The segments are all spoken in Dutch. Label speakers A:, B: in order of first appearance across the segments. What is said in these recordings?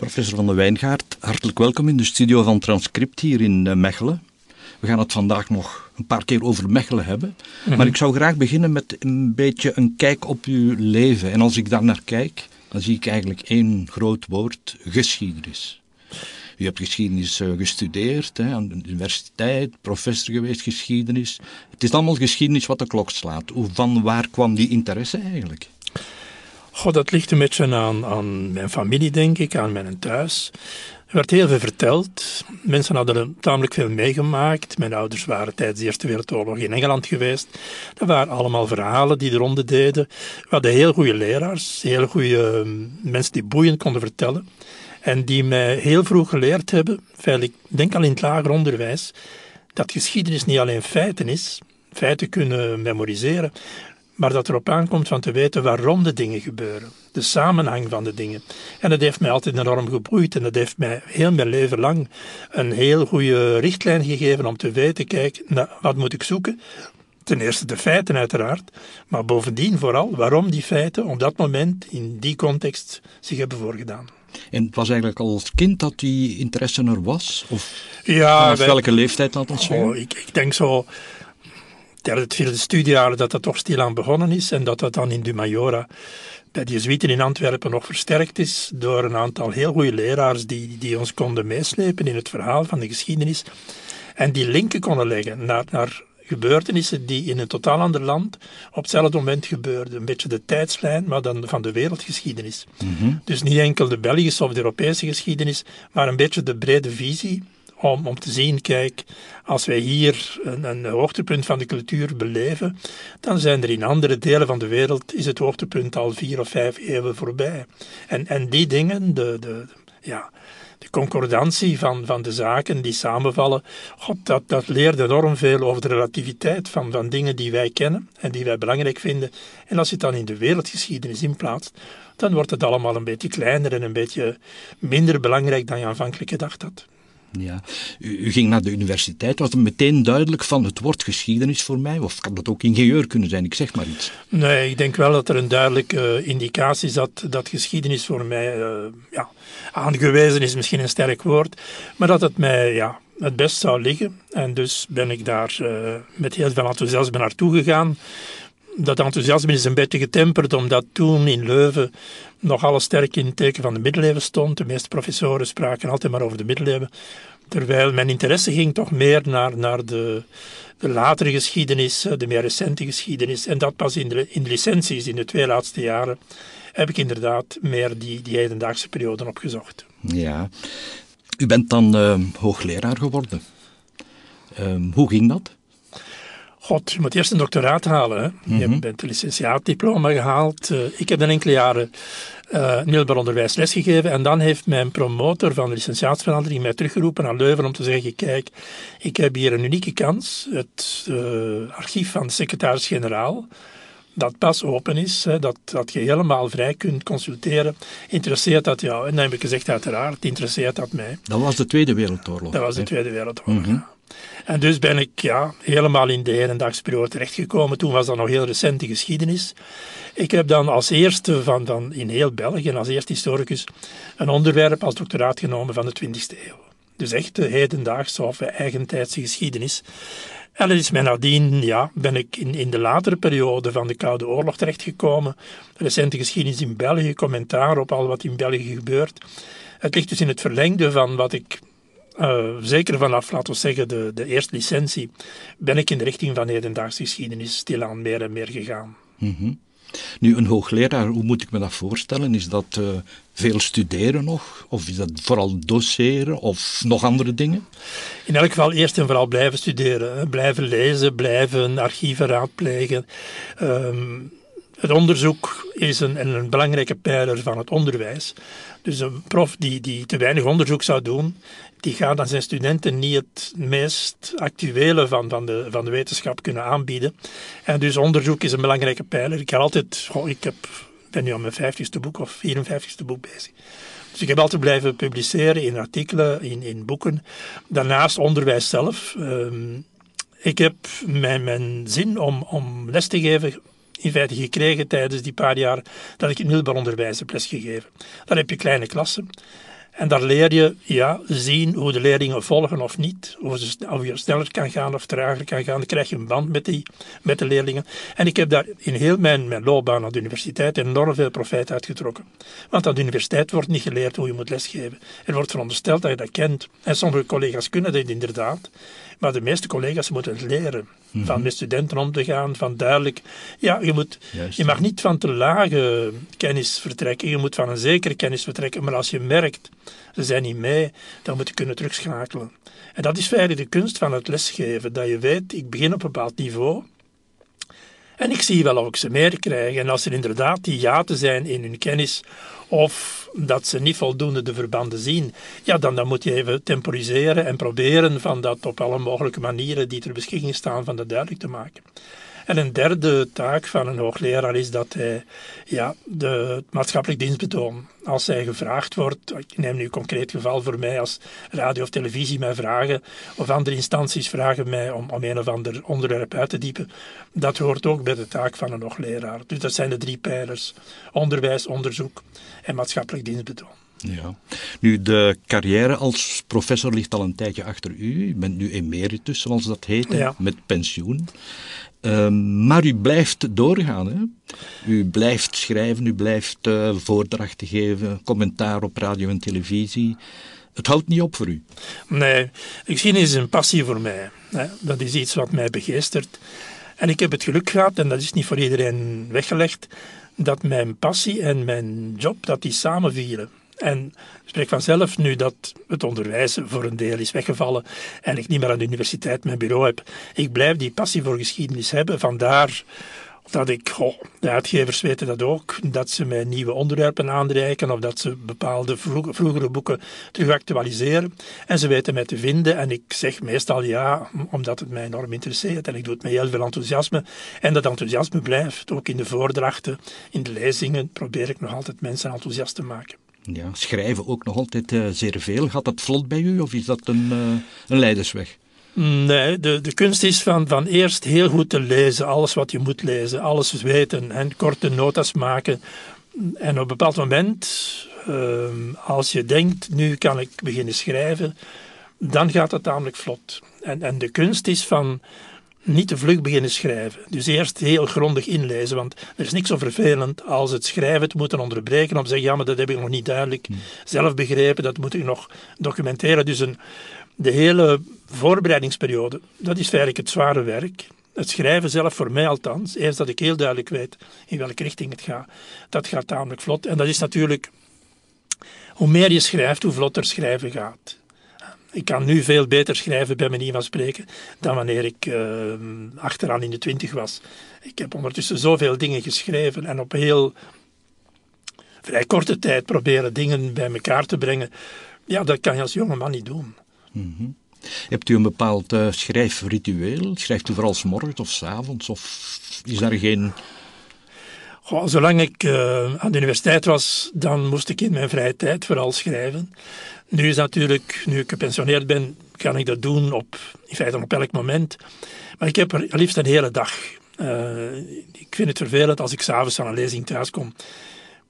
A: Professor van de Wijngaard, hartelijk welkom in de studio van Transcript hier in eh, Mechelen. We gaan het vandaag nog een paar keer over Mechelen hebben.
B: Mhm.
A: Maar ik zou graag beginnen met een beetje een kijk op uw leven. En als ik daar naar kijk, dan zie ik eigenlijk één groot woord: geschiedenis. U hebt geschiedenis eh, gestudeerd hè, aan de universiteit, professor geweest geschiedenis. Het is allemaal geschiedenis wat de klok slaat. Hoe, van waar kwam die interesse eigenlijk?
B: Goh, dat ligt een beetje aan, aan mijn familie, denk ik, aan mijn thuis. Er werd heel veel verteld. Mensen hadden tamelijk veel meegemaakt. Mijn ouders waren tijdens de Eerste Wereldoorlog in Engeland geweest. Dat waren allemaal verhalen die de ronde deden. We hadden heel goede leraars, heel goede ehm, mensen die boeiend konden vertellen. En die mij heel vroeg geleerd hebben, ik denk al in het lager onderwijs, dat geschiedenis niet alleen feiten is, feiten kunnen memoriseren, maar dat erop aankomt van te weten waarom de dingen gebeuren, de samenhang van de dingen. En dat heeft mij altijd enorm geboeid en dat heeft mij heel mijn leven lang een heel goede richtlijn gegeven om te weten, kijk, nou, wat moet ik zoeken? Ten eerste de feiten uiteraard, maar bovendien vooral waarom die feiten op dat moment in die context zich hebben voorgedaan.
A: En het was eigenlijk al als kind dat die interesse er was? Of
B: ja,
A: vanaf welke leeftijd laat ons?
B: Oh, ik, ik denk zo derde, vierde studiejaren dat dat toch stilaan begonnen is en dat dat dan in de Majora bij de Jezuïeten in Antwerpen nog versterkt is door een aantal heel goede leraars die, die ons konden meeslepen in het verhaal van de geschiedenis en die linken konden leggen naar, naar gebeurtenissen die in een totaal ander land op hetzelfde moment gebeurden. Een beetje de tijdslijn, maar dan van de wereldgeschiedenis. Dus niet enkel de Belgische of de Europese geschiedenis, maar een beetje de brede visie om, om te zien, kijk, als wij hier een, een hoogtepunt van de cultuur beleven, dan zijn er in andere delen van de wereld, is het hoogtepunt al vier of vijf eeuwen voorbij. En, en die dingen, de, de, ja, de concordantie van, van de zaken die samenvallen, God, dat, dat leert enorm veel over de relativiteit van, van dingen die wij kennen en die wij belangrijk vinden. En als je het dan in de wereldgeschiedenis inplaatst, dan wordt het allemaal een beetje kleiner en een beetje minder belangrijk dan je aanvankelijk gedacht had.
A: Ja. U, ging naar de universiteit. Was het meteen duidelijk van het wordt geschiedenis voor mij? Of kan dat ook ingenieur kunnen zijn? Ik zeg maar iets.
B: Nee, ik denk wel dat er een duidelijke uh, indicatie zat dat geschiedenis voor mij uh, ja, aangewezen is, misschien een sterk woord, maar dat het mij ja, het best zou liggen. En dus ben ik daar uh, met heel veel enthousiasme naartoe gegaan dat enthousiasme is een beetje getemperd, omdat toen in Leuven nog alles sterk in het teken van de middeleeuwen stond. De meeste professoren spraken altijd maar over de middeleeuwen. Terwijl mijn interesse ging toch meer naar, naar de, de latere geschiedenis, de meer recente geschiedenis. En dat pas in de, in de licenties, in de twee laatste jaren, heb ik inderdaad meer die, die hedendaagse perioden opgezocht.
A: Ja, u bent dan uh, hoogleraar geworden. Uh, hoe ging dat?
B: God, je moet eerst een doctoraat halen. Hè? Mm -hmm. Je bent een licentiaatdiploma gehaald. Uh, ik heb dan enkele jaren uh, middelbaar onderwijs lesgegeven. En dan heeft mijn promotor van de licentiaatsverandering mij teruggeroepen naar Leuven om te zeggen: Kijk, ik heb hier een unieke kans. Het uh, archief van de secretaris-generaal. Dat pas open is, hè, dat, dat je helemaal vrij kunt consulteren. Interesseert dat jou? En dan heb ik gezegd: uiteraard, interesseert dat mij.
A: Dat was de Tweede Wereldoorlog.
B: Dat was de Tweede Wereldoorlog. Mm -hmm. En dus ben ik ja, helemaal in de hedendaagse periode terechtgekomen. Toen was dat nog heel recente geschiedenis. Ik heb dan als eerste van, van in heel België, als eerste historicus, een onderwerp als doctoraat genomen van de 20e eeuw. Dus echt de hedendaagse of eigentijdse geschiedenis. En dat is mij nadien, ja, ben ik in, in de latere periode van de Koude Oorlog terechtgekomen. Recente geschiedenis in België, commentaar op al wat in België gebeurt. Het ligt dus in het verlengde van wat ik uh, zeker vanaf, laten we zeggen, de, de eerste licentie, ben ik in de richting van hedendaagse geschiedenis stilaan meer en meer gegaan.
A: Mm -hmm. Nu, een hoogleraar, hoe moet ik me dat voorstellen? Is dat uh, veel studeren nog? Of is dat vooral doseren of nog andere dingen?
B: In elk geval eerst en vooral blijven studeren. Hè. Blijven lezen, blijven archieven raadplegen. Um, het onderzoek is een, een belangrijke pijler van het onderwijs. Dus een prof die, die te weinig onderzoek zou doen, die gaat aan zijn studenten niet het meest actuele van, van, de, van de wetenschap kunnen aanbieden. En dus onderzoek is een belangrijke pijler. Ik, heb altijd, ik heb, ben nu aan mijn vijftigste boek of 54ste boek bezig. Dus ik heb altijd blijven publiceren in artikelen, in, in boeken. Daarnaast onderwijs zelf. Um, ik heb mijn, mijn zin om, om les te geven in feite gekregen tijdens die paar jaar dat ik in middelbaar onderwijs heb lesgegeven. Dan heb je kleine klassen. En daar leer je ja, zien hoe de leerlingen volgen of niet. Of je sneller kan gaan of trager kan gaan. Dan krijg je een band met, die, met de leerlingen. En ik heb daar in heel mijn, mijn loopbaan aan de universiteit enorm veel profijt uitgetrokken. Want aan de universiteit wordt niet geleerd hoe je moet lesgeven. Er wordt verondersteld dat je dat kent. En sommige collega's kunnen dat inderdaad. Maar de meeste collega's moeten het leren. Van mhm. met studenten om te gaan, van duidelijk. Ja, je, moet, je mag niet van te lage kennis vertrekken. Je moet van een zekere kennis vertrekken. Maar als je merkt, ze zijn niet mee, dan moet je kunnen terugschakelen. En dat is feitelijk de kunst van het lesgeven. Dat je weet, ik begin op een bepaald niveau. En ik zie wel of ik ze meer krijg. En als er inderdaad die jaten zijn in hun kennis, of dat ze niet voldoende de verbanden zien, ja, dan, dan moet je even temporiseren en proberen van dat op alle mogelijke manieren die ter beschikking staan, van dat duidelijk te maken. En een derde taak van een hoogleraar is dat hij ja, de, het maatschappelijk dienstbetoon, als hij gevraagd wordt, ik neem nu een concreet geval voor mij, als radio of televisie mij vragen, of andere instanties vragen mij om, om een of ander onderwerp uit te diepen, dat hoort ook bij de taak van een hoogleraar. Dus dat zijn de drie pijlers, onderwijs, onderzoek en maatschappelijk dienstbetoon.
A: Ja. Nu, de carrière als professor ligt al een tijdje achter u. U bent nu emeritus, zoals dat heet, met pensioen. Ehm, maar u blijft doorgaan. Hè? U blijft schrijven, u blijft uh, voordrachten geven, commentaar op radio en televisie. Het houdt niet op voor u.
B: Nee, geschiedenis is een passie voor mij. Hè? Dat is iets wat mij begeestert. En ik heb het geluk gehad, en dat is niet voor iedereen weggelegd, dat mijn passie en mijn job dat die samenvielen. En spreek vanzelf nu dat het onderwijs voor een deel is weggevallen en ik niet meer aan de universiteit mijn bureau heb. Ik blijf die passie voor geschiedenis hebben. Vandaar dat ik, de uitgevers weten dat ook, dat ze mij nieuwe onderwerpen aanreiken of dat ze bepaalde vroegere boeken terug actualiseren. En ze weten mij te vinden en ik zeg meestal ja, omdat het mij enorm interesseert en ik doe het met heel veel enthousiasme. En dat enthousiasme blijft, ook in de voordrachten, in de lezingen, probeer ik nog altijd mensen enthousiast te maken.
A: Ja, schrijven ook nog altijd uh, zeer veel. Gaat dat vlot bij u of is dat een, uh, een leidersweg?
B: Nee, de, de kunst is van, van eerst heel goed te lezen, alles wat je moet lezen, alles weten en korte notas maken. En op een bepaald moment, uh, als je denkt, nu kan ik beginnen schrijven, dan gaat het tamelijk vlot. En, en de kunst is van niet te vlug beginnen schrijven. Dus eerst heel grondig inlezen, want er is niks zo vervelend als het schrijven te moeten onderbreken om te zeggen, ja, maar dat heb ik nog niet duidelijk hmm. zelf begrepen, dat moet ik nog documenteren. Dus een, de hele voorbereidingsperiode, dat is feitelijk het zware werk. Het schrijven zelf, voor mij althans, eerst dat ik heel duidelijk weet in welke richting het gaat, dat gaat tamelijk vlot. En dat is natuurlijk, hoe meer je schrijft, hoe vlotter schrijven gaat. Ik kan nu veel beter schrijven, bij manier van spreken, dan wanneer ik uh, achteraan in de twintig was. Ik heb ondertussen zoveel dingen geschreven en op heel vrij korte tijd proberen dingen bij elkaar te brengen. Ja, dat kan je als jonge man niet doen.
A: Mm Hebt u een bepaald uh, schrijfritueel? Schrijft u vooral s morgens of s avonds? Of is daar geen
B: Goh, zolang ik uh, aan de universiteit was, dan moest ik in mijn vrije tijd vooral schrijven. Nu is natuurlijk, nu ik gepensioneerd ben, kan ik dat doen op, in feite op elk moment. Maar ik heb er liefst een hele dag. Uh, ik vind het vervelend als ik s'avonds aan een lezing thuis kom.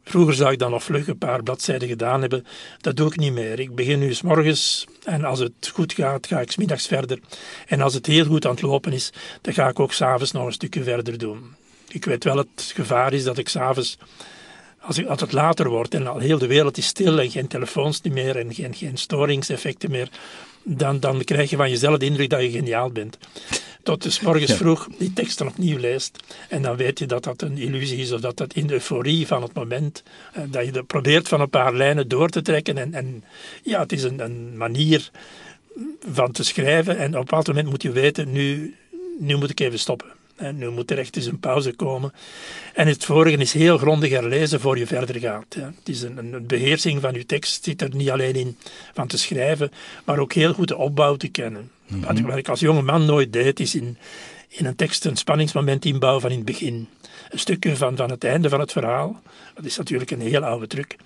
B: Vroeger zou ik dan nog vlug een paar bladzijden gedaan hebben. Dat doe ik niet meer. Ik begin nu s morgens en als het goed gaat, ga ik s middags verder. En als het heel goed aan het lopen is, dan ga ik ook s'avonds nog een stukje verder doen. Ik weet wel, het gevaar is dat ik s'avonds als, als het later wordt en al heel de wereld is stil en geen telefoons meer en geen, geen storingseffecten meer, dan, dan krijg je van jezelf de indruk dat je geniaal bent. Tot dus morgens vroeg die teksten opnieuw leest. En dan weet je dat dat een illusie is of dat dat in de euforie van het moment, eh, dat je probeert van een paar lijnen door te trekken. En, en ja, het is een, een manier van te schrijven. En op een bepaald moment moet je weten, nu, nu moet ik even stoppen. En nu moet er echt eens een pauze komen. En het vorige is heel grondig herlezen voor je verder gaat. Het is een, een beheersing van je tekst zit er niet alleen in van te schrijven, maar ook heel goed de opbouw te kennen. Mm Wat ik als jonge man nooit deed, is in, in een tekst een spanningsmoment inbouwen van in het begin. Een stukje van, van het einde van het verhaal, dat is natuurlijk een heel oude truc,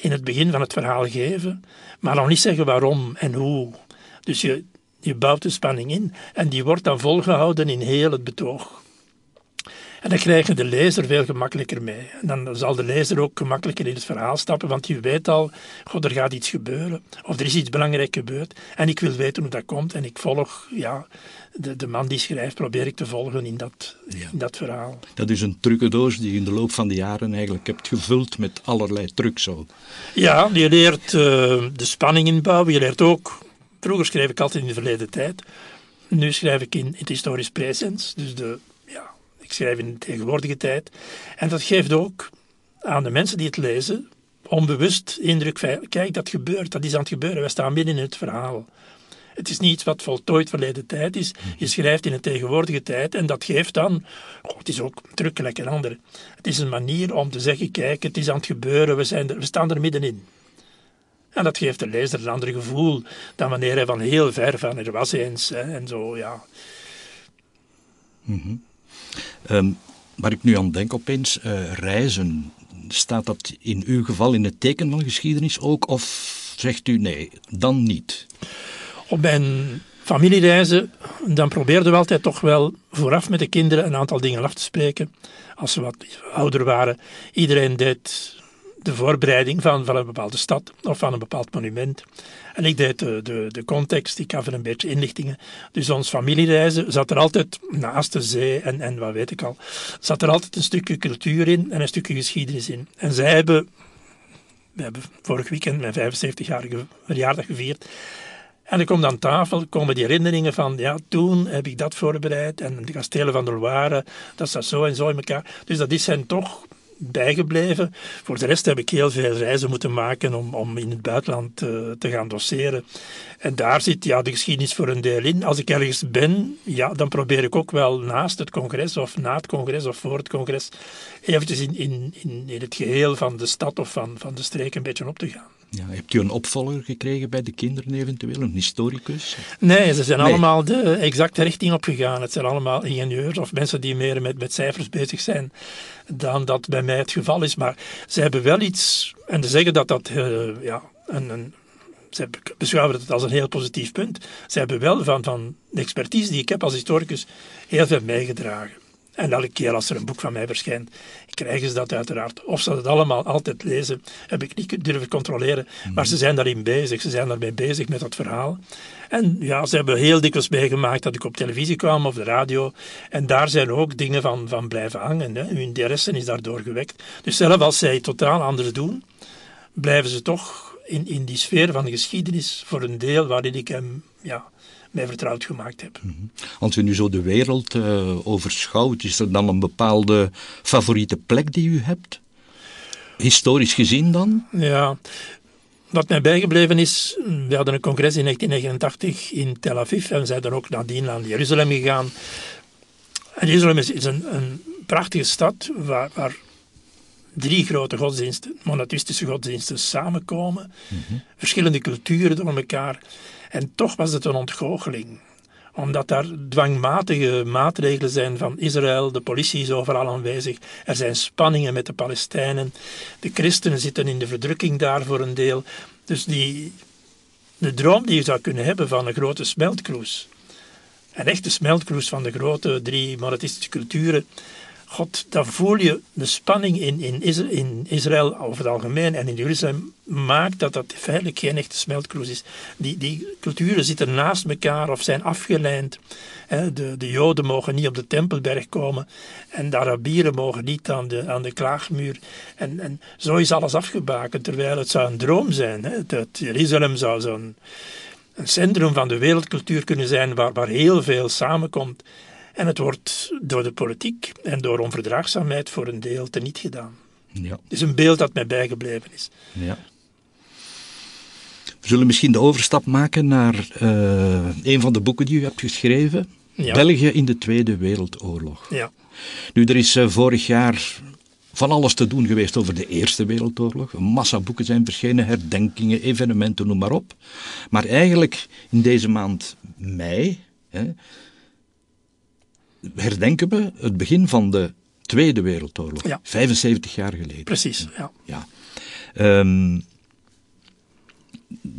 B: in het begin van het verhaal geven, maar nog niet zeggen waarom en hoe. Dus je, je bouwt de spanning in en die wordt dan volgehouden in heel het betoog. En dan krijg je de lezer veel gemakkelijker mee. En dan zal de lezer ook gemakkelijker in het verhaal stappen, want je weet al, god, er gaat iets gebeuren. Of er is iets belangrijk gebeurd. En ik wil weten hoe dat komt. En ik volg, ja, de, de man die schrijft, probeer ik te volgen in dat, in dat verhaal.
A: Dat is een trucendoos die je in de loop van de jaren eigenlijk hebt gevuld met allerlei trucs.
B: Ja, je leert uh, de spanning inbouwen. Je leert ook, vroeger schreef ik altijd in de verleden tijd. Nu schrijf ik in, het historisch presens. Dus de, ja, ik schrijf in de tegenwoordige tijd. En dat geeft ook aan de mensen die het lezen onbewust indruk. Kijk, dat gebeurt, dat is aan het gebeuren. We staan midden in het verhaal. Het is niet iets wat voltooid verleden tijd is. Je schrijft in een tegenwoordige tijd en dat geeft dan, oh, het is ook drukkelijk en ander. Het is een manier om te zeggen, kijk, het is aan het gebeuren, we, zijn er, we staan er middenin. En dat geeft de lezer een ander gevoel dan wanneer hij van heel ver van er was eens hè, en zo, ja.
A: Mm waar ik nu aan denk opeens, uh, reizen, staat dat in uw geval in het teken van geschiedenis ook, of zegt u nee, dan niet?
B: Op mijn familiereizen, dan probeerden we altijd toch wel vooraf met de kinderen een aantal dingen af te spreken. Als ze wat ouder waren. Iedereen deed de voorbereiding van, van een bepaalde stad of van een bepaald monument. En ik deed de, de, de context, ik gaf er een beetje inlichtingen. Dus ons familiereizen zat er altijd naast de zee en, en wat weet ik al, zat er altijd een stukje cultuur in en een stukje geschiedenis in. En zij hebben, we hebben vorig weekend mijn 75-jarige verjaardag gevierd. En ik kom aan tafel, komen die herinneringen van, ja, toen heb ik dat voorbereid en de kastelen van de Loire, dat staat zo en zo in elkaar. Dus dat is hen toch bijgebleven. Voor de rest heb ik heel veel reizen moeten maken om, om in het buitenland uh, te gaan doseren. En daar zit ja, de geschiedenis voor een deel in. Als ik ergens ben, ja, dan probeer ik ook wel naast het congres of na het congres of voor het congres eventjes in, in, in, in het geheel van de stad of van, van de streek een beetje op te gaan.
A: Ja, hebt u een opvolger gekregen bij de kinderen eventueel, een historicus?
B: Nee, ze zijn allemaal de exacte richting opgegaan. Het zijn allemaal ingenieurs of mensen die meer met, met cijfers bezig zijn dan dat bij mij het geval is. Maar ze hebben wel iets, en ze zeggen dat dat uh, ja, een, een ze beschouwen het als een heel positief punt. Ze hebben wel van, van de expertise die ik heb als historicus heel veel meegedragen. En elke keer als er een boek van mij verschijnt, krijgen ze dat uiteraard. Of ze dat allemaal altijd lezen, heb ik niet durven controleren. Maar ze zijn daarin bezig, ze zijn daarmee bezig met dat verhaal. En ja, ze hebben heel dikwijls meegemaakt dat ik op televisie kwam of de radio. En daar zijn ook dingen van, van blijven hangen. Hè. Hun interesse is daardoor gewekt. Dus zelfs als zij totaal anders doen, blijven ze toch in, in die sfeer van de geschiedenis voor een deel waarin ik hem ja, mij vertrouwd gemaakt heb. Mhm.
A: Als u nu zo de wereld uh, overschouwt, is er dan een bepaalde favoriete plek die u hebt? Historisch gezien dan?
B: Ja, wat mij bijgebleven is, we hadden een congres in 1989 in Tel Aviv en we zijn dan ook nadien naar Jeruzalem gegaan. En Jeruzalem is, een, een, prachtige stad waar, waar, drie grote godsdiensten, monotheïstische godsdiensten, samenkomen. Mhm. Verschillende culturen door elkaar. En toch was het een ontgoocheling omdat daar dwangmatige maatregelen zijn van Israël, de politie is overal aanwezig, er zijn spanningen met de Palestijnen, de christenen zitten in de verdrukking daar voor een deel. Dus die, de droom die je zou kunnen hebben van een grote smeltkroes, een echte smeltkroes van de grote drie monotheïstische culturen, God, dan voel je de spanning in, in, Israël over het algemeen en in Jeruzalem maakt dat dat feitelijk geen echte smeltkroes is. Die, die culturen zitten naast elkaar of zijn afgeleid. De, de Joden mogen niet op de Tempelberg komen en de Arabieren mogen niet aan de, aan de klaagmuur. En, en zo is alles afgebakend, terwijl het zou een droom zijn. Hè? Dat Jeruzalem zou zo'n centrum van de wereldcultuur kunnen zijn waar, waar heel veel samenkomt. En het wordt door de politiek en door onverdraagzaamheid voor een deel teniet gedaan. Ja. Het is een beeld dat mij bijgebleven is.
A: Ja. We zullen misschien de overstap maken naar uh, een van de boeken die u hebt geschreven. België in de Tweede Wereldoorlog.
B: Ja.
A: Nu, er is uh, vorig jaar van alles te doen geweest over de Eerste Wereldoorlog. Een massa boeken zijn verschenen, herdenkingen, evenementen, noem maar op. Maar eigenlijk in deze maand mei hè, herdenken we het begin van de Tweede Wereldoorlog. Ja. 75 jaar geleden.
B: Precies, ja.
A: ja. Um,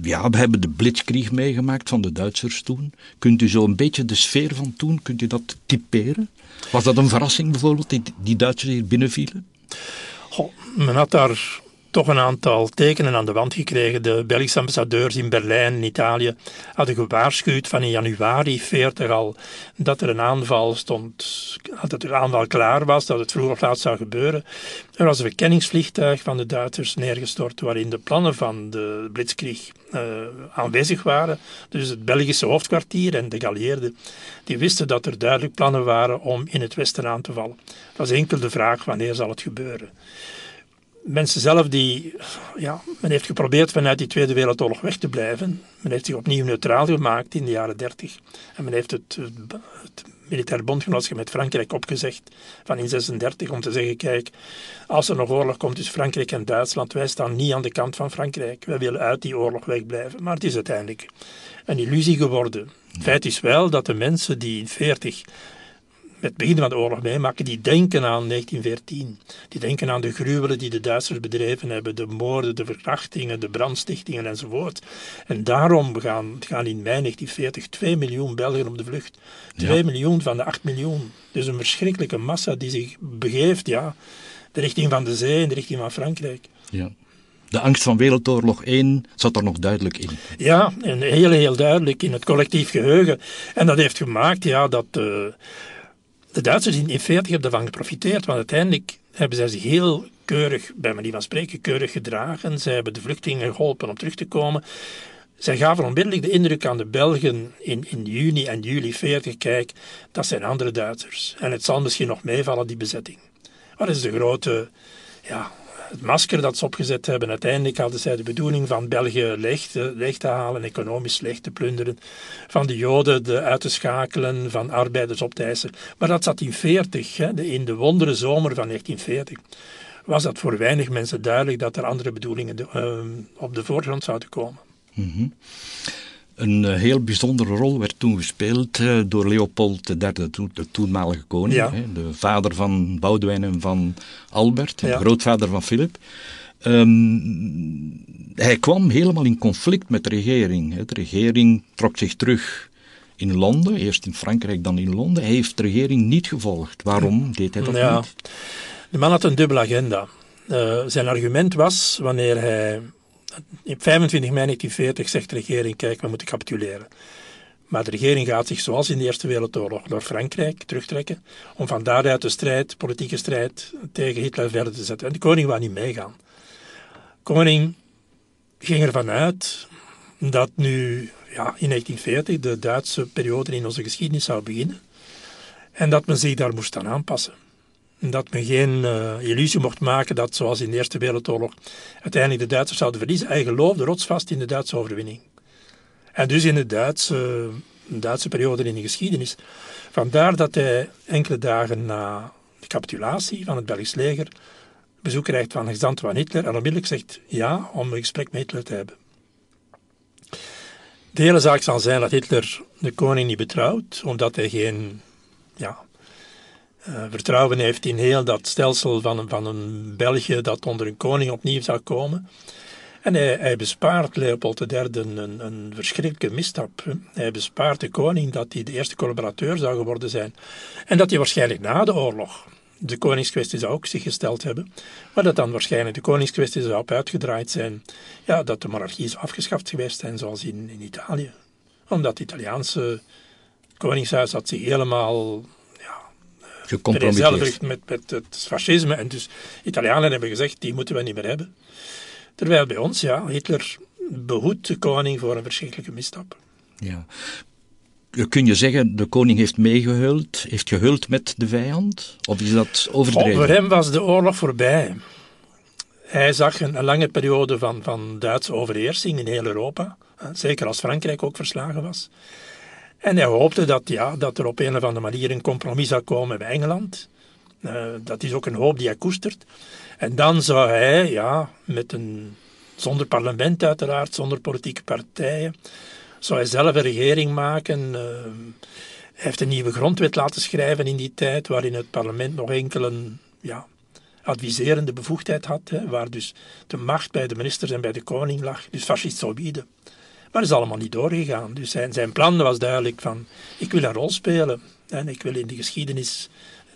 A: ja, we hebben de blitzkrieg meegemaakt van de Duitsers toen. Kunt u zo een beetje de sfeer van toen, kunt u dat typeren? Was dat een verrassing bijvoorbeeld, die, die Duitsers hier binnenvielen?
B: Goh, men had daar toch een aantal tekenen aan de wand gekregen. De Belgische ambassadeurs in Berlijn en Italië hadden gewaarschuwd van in januari 40 al dat er een aanval stond, dat er een aanval klaar was, dat het vroeg of laat zou gebeuren. Er was een verkenningsvliegtuig van de Duitsers neergestort waarin de plannen van de Blitzkrieg uh, aanwezig waren. Dus het Belgische hoofdkwartier en de geallieerden die wisten dat er duidelijk plannen waren om in het westen aan te vallen. Het was enkel de vraag wanneer zal het gebeuren mensen zelf die, ja, men heeft geprobeerd vanuit die Tweede Wereldoorlog weg te blijven. Men heeft zich opnieuw neutraal gemaakt in de jaren dertig. En men heeft het, militair bondgenootschap met Frankrijk opgezegd van in 36 om te zeggen, kijk, als er nog oorlog komt tussen Frankrijk en Duitsland, wij staan niet aan de kant van Frankrijk. Wij willen uit die oorlog wegblijven. Maar het is uiteindelijk een illusie geworden. Feit is wel dat de mensen die in 40 het begin van de oorlog meemaken, die denken aan 1914. Die denken aan de gruwelen die de Duitsers bedreven hebben, de moorden, de verkrachtingen, de brandstichtingen enzovoort. En daarom gaan, gaan in mei 1940 2 miljoen Belgen op de vlucht. 2 miljoen van de 8 miljoen. Dus een verschrikkelijke massa die zich begeeft, ja, de richting van de zee in de richting van Frankrijk.
A: Ja. De angst van Wereldoorlog 1 zat er nog duidelijk in.
B: Ja, en heel, heel duidelijk in het collectief geheugen. En dat heeft gemaakt ja, dat, uh, de Duitsers in 1940 hebben ervan geprofiteerd, want uiteindelijk hebben zij zich heel keurig, bij manier van spreken, keurig gedragen. Zij hebben de vluchtelingen geholpen om terug te komen. Zij gaven onmiddellijk de indruk aan de Belgen in, in juni en juli 40, kijk, dat zijn andere Duitsers. En het zal misschien nog meevallen, die bezetting. Wat is de grote ja, het masker dat ze opgezet hebben. Uiteindelijk hadden zij de bedoeling van België leeg te, leeg te halen, economisch leeg te plunderen, van de Joden de uit te schakelen, van arbeiders op te eisen. Maar dat zat in 40, hè, in de wondere zomer van 1940 was dat voor weinig mensen duidelijk dat er andere bedoelingen uh, op de voorgrond zouden komen.
A: Mm een eh, heel bijzondere rol werd toen gespeeld uh, door Leopold III, de toenmalige koning, ja. de vader van Boudewijn en van Albert, ja. de grootvader van Philip. Um, hij kwam helemaal in conflict met de regering. De regering trok zich terug in Londen, eerst in Frankrijk, dan in Londen. Hij heeft de regering niet gevolgd. Waarom deed hij dat ja. niet?
B: De man had een dubbele agenda. Uh, zijn argument was, wanneer hij op 25 mei 1940 zegt de regering, kijk, we moeten capituleren. Maar de regering gaat zich, zoals in de Eerste Wereldoorlog, door Frankrijk terugtrekken, om van daaruit de strijd, politieke strijd tegen Hitler verder te zetten. En de koning wou niet meegaan. De koning ging ervan uit dat nu ja, in 1940 de Duitse periode in onze geschiedenis zou beginnen en dat men zich daar moest aan aanpassen dat men geen uh, illusie mocht maken dat, zoals in de Eerste Wereldoorlog, uiteindelijk de Duitsers zouden verliezen. Hij geloofde rotsvast in de Duitse overwinning. En dus in de Duitse, Duitse periode in de geschiedenis. Vandaar dat hij enkele dagen na de capitulatie van het Belgisch leger bezoek krijgt van gezant van Hitler en onmiddellijk zegt ja om een gesprek met Hitler te hebben. De hele zaak zal zijn dat Hitler de koning niet betrouwt, omdat hij geen ja, uh, vertrouwen heeft in heel dat stelsel van, van een België dat onder een koning opnieuw zou komen. En hij, bespaart Leopold III een, een, verschrikkelijke misstap. Hij bespaart de koning dat hij de eerste collaborateur zou geworden zijn. En dat hij waarschijnlijk na de oorlog de koningskwestie zou ook zich gesteld hebben, maar dat dan waarschijnlijk de koningskwestie zou op uitgedraaid zijn, ja, dat de monarchie zou afgeschaft geweest zijn, zoals in, in Italië. Omdat het Italiaanse koningshuis had zich helemaal met, met het fascisme. En dus Italianen hebben gezegd, die moeten we niet meer hebben. Terwijl bij ons, ja, Hitler behoedt de koning voor een verschrikkelijke misstap.
A: Ja. Kun je zeggen, de koning heeft meegehuld, heeft gehuld met de vijand? Of is dat overdreven?
B: Voor hem was de oorlog voorbij. Hij zag een, een lange periode van, van Duitse overheersing in heel Europa. Zeker als Frankrijk ook verslagen was. En hij hoopte dat, ja, dat er op een of andere manier een compromis zou komen bij Engeland. Uh, dat is ook een hoop die hij koestert. En dan zou hij, ja, met een, zonder parlement uiteraard, zonder politieke partijen, zou hij zelf een regering maken. Uh, hij heeft een nieuwe grondwet laten schrijven in die tijd, waarin het parlement nog enkele ja, adviserende bevoegdheid had, hè, waar dus de macht bij de ministers en bij de koning lag, dus fascistoïde. Maar dat is allemaal niet doorgegaan. Dus zijn, zijn plan was duidelijk van, ik wil een rol spelen en ik wil in de geschiedenis,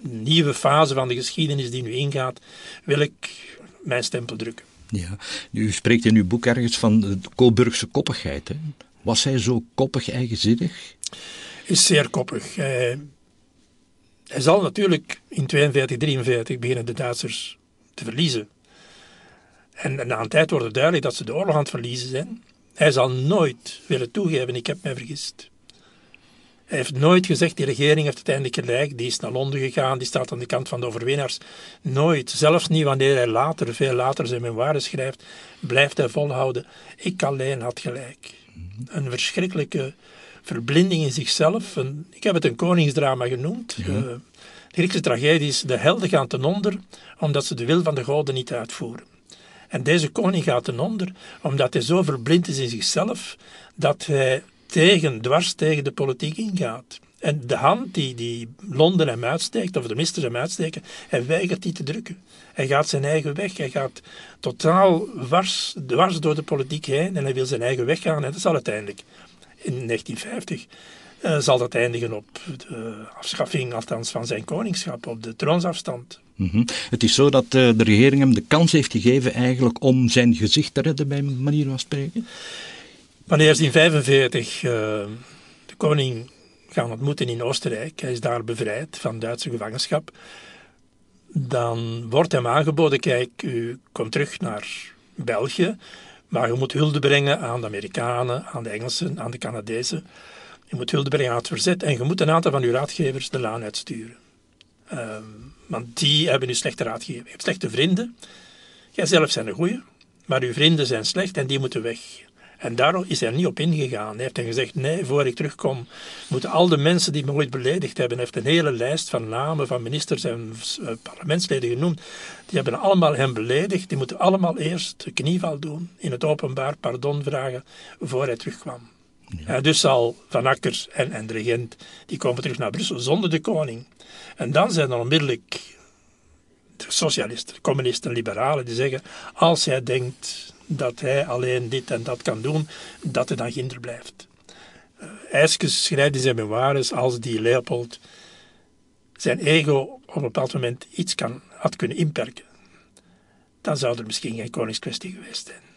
B: een nieuwe fase van de geschiedenis die nu ingaat, wil ik mijn stempel drukken.
A: Ja, u spreekt in uw boek ergens van de Coburgse koppigheid. Hè? Was hij zo koppig, eigenzinnig?
B: Is zeer koppig. Hij, hij zal natuurlijk in 42, 43 beginnen de Duitsers te verliezen. En, na een tijd wordt het duidelijk dat ze de oorlog aan het verliezen zijn. Hij zal nooit willen toegeven, ik heb mij vergist. Hij heeft nooit gezegd, die regering heeft uiteindelijk gelijk, die is naar Londen gegaan, die staat aan de kant van de overwinnaars. Nooit, zelfs niet wanneer hij later, veel later zijn memoires schrijft, blijft hij volhouden. Ik alleen had gelijk. Een verschrikkelijke verblinding in zichzelf. Een, ik heb het een koningsdrama genoemd. Ja. Uh, de Griekse tragedie is, de helden gaan ten onder, omdat ze de wil van de goden niet uitvoeren. En deze koning gaat ten onder, omdat hij zo verblind is in zichzelf, dat hij tegen, dwars tegen de politiek ingaat. En de hand die, die Londen hem uitsteekt, of de ministers hem uitsteken, hij weigert die te drukken. Hij gaat zijn eigen weg. Hij gaat totaal dwars, dwars door de politiek heen en hij wil zijn eigen weg gaan. En dat zal uiteindelijk in 1950 uh, zal dat eindigen op de afschaffing althans van zijn koningschap, op de troonsafstand.
A: -hmm. Het is zo dat uh, de regering hem de kans heeft gegeven eigenlijk om zijn gezicht te redden, bij manier van spreken?
B: Wanneer in 1945 uh, de koning gaan ontmoeten in Oostenrijk, hij is daar bevrijd van Duitse gevangenschap, dan wordt hem aangeboden, kijk, u komt terug naar België, maar je moet hulde brengen aan de Amerikanen, aan de Engelsen, aan de Canadezen. Je moet hulde brengen aan het verzet en je moet een aantal van uw raadgevers de laan uitsturen. Um, want die hebben u slechte raadgevers. Je hebt slechte vrienden. Jij zelf zijn een goeie, maar uw vrienden zijn slecht en die moeten weg. En daar is hij niet op ingegaan. Hij heeft gezegd, nee, voor ik terugkom, moeten al de mensen die me ooit beledigd hebben, hij heeft een hele lijst van namen van ministers en uh, parlementsleden genoemd, die hebben allemaal hem beledigd. Die moeten allemaal eerst de knieval doen, in het openbaar pardon vragen, voor hij terugkwam. Ja. Uh, dus zal Van Akkers en, en de regent, die komen terug naar Brussel zonder de koning. En dan zijn er onmiddellijk de socialisten, communisten, liberalen, die zeggen, als jij denkt dat hij alleen dit en dat kan doen, dat hij dan ginder blijft. Uh, Eiskes schrijft in zijn memoires als die Leopold zijn ego op een bepaald moment iets kan, had kunnen inperken, dan zou er misschien geen koningskwestie geweest zijn.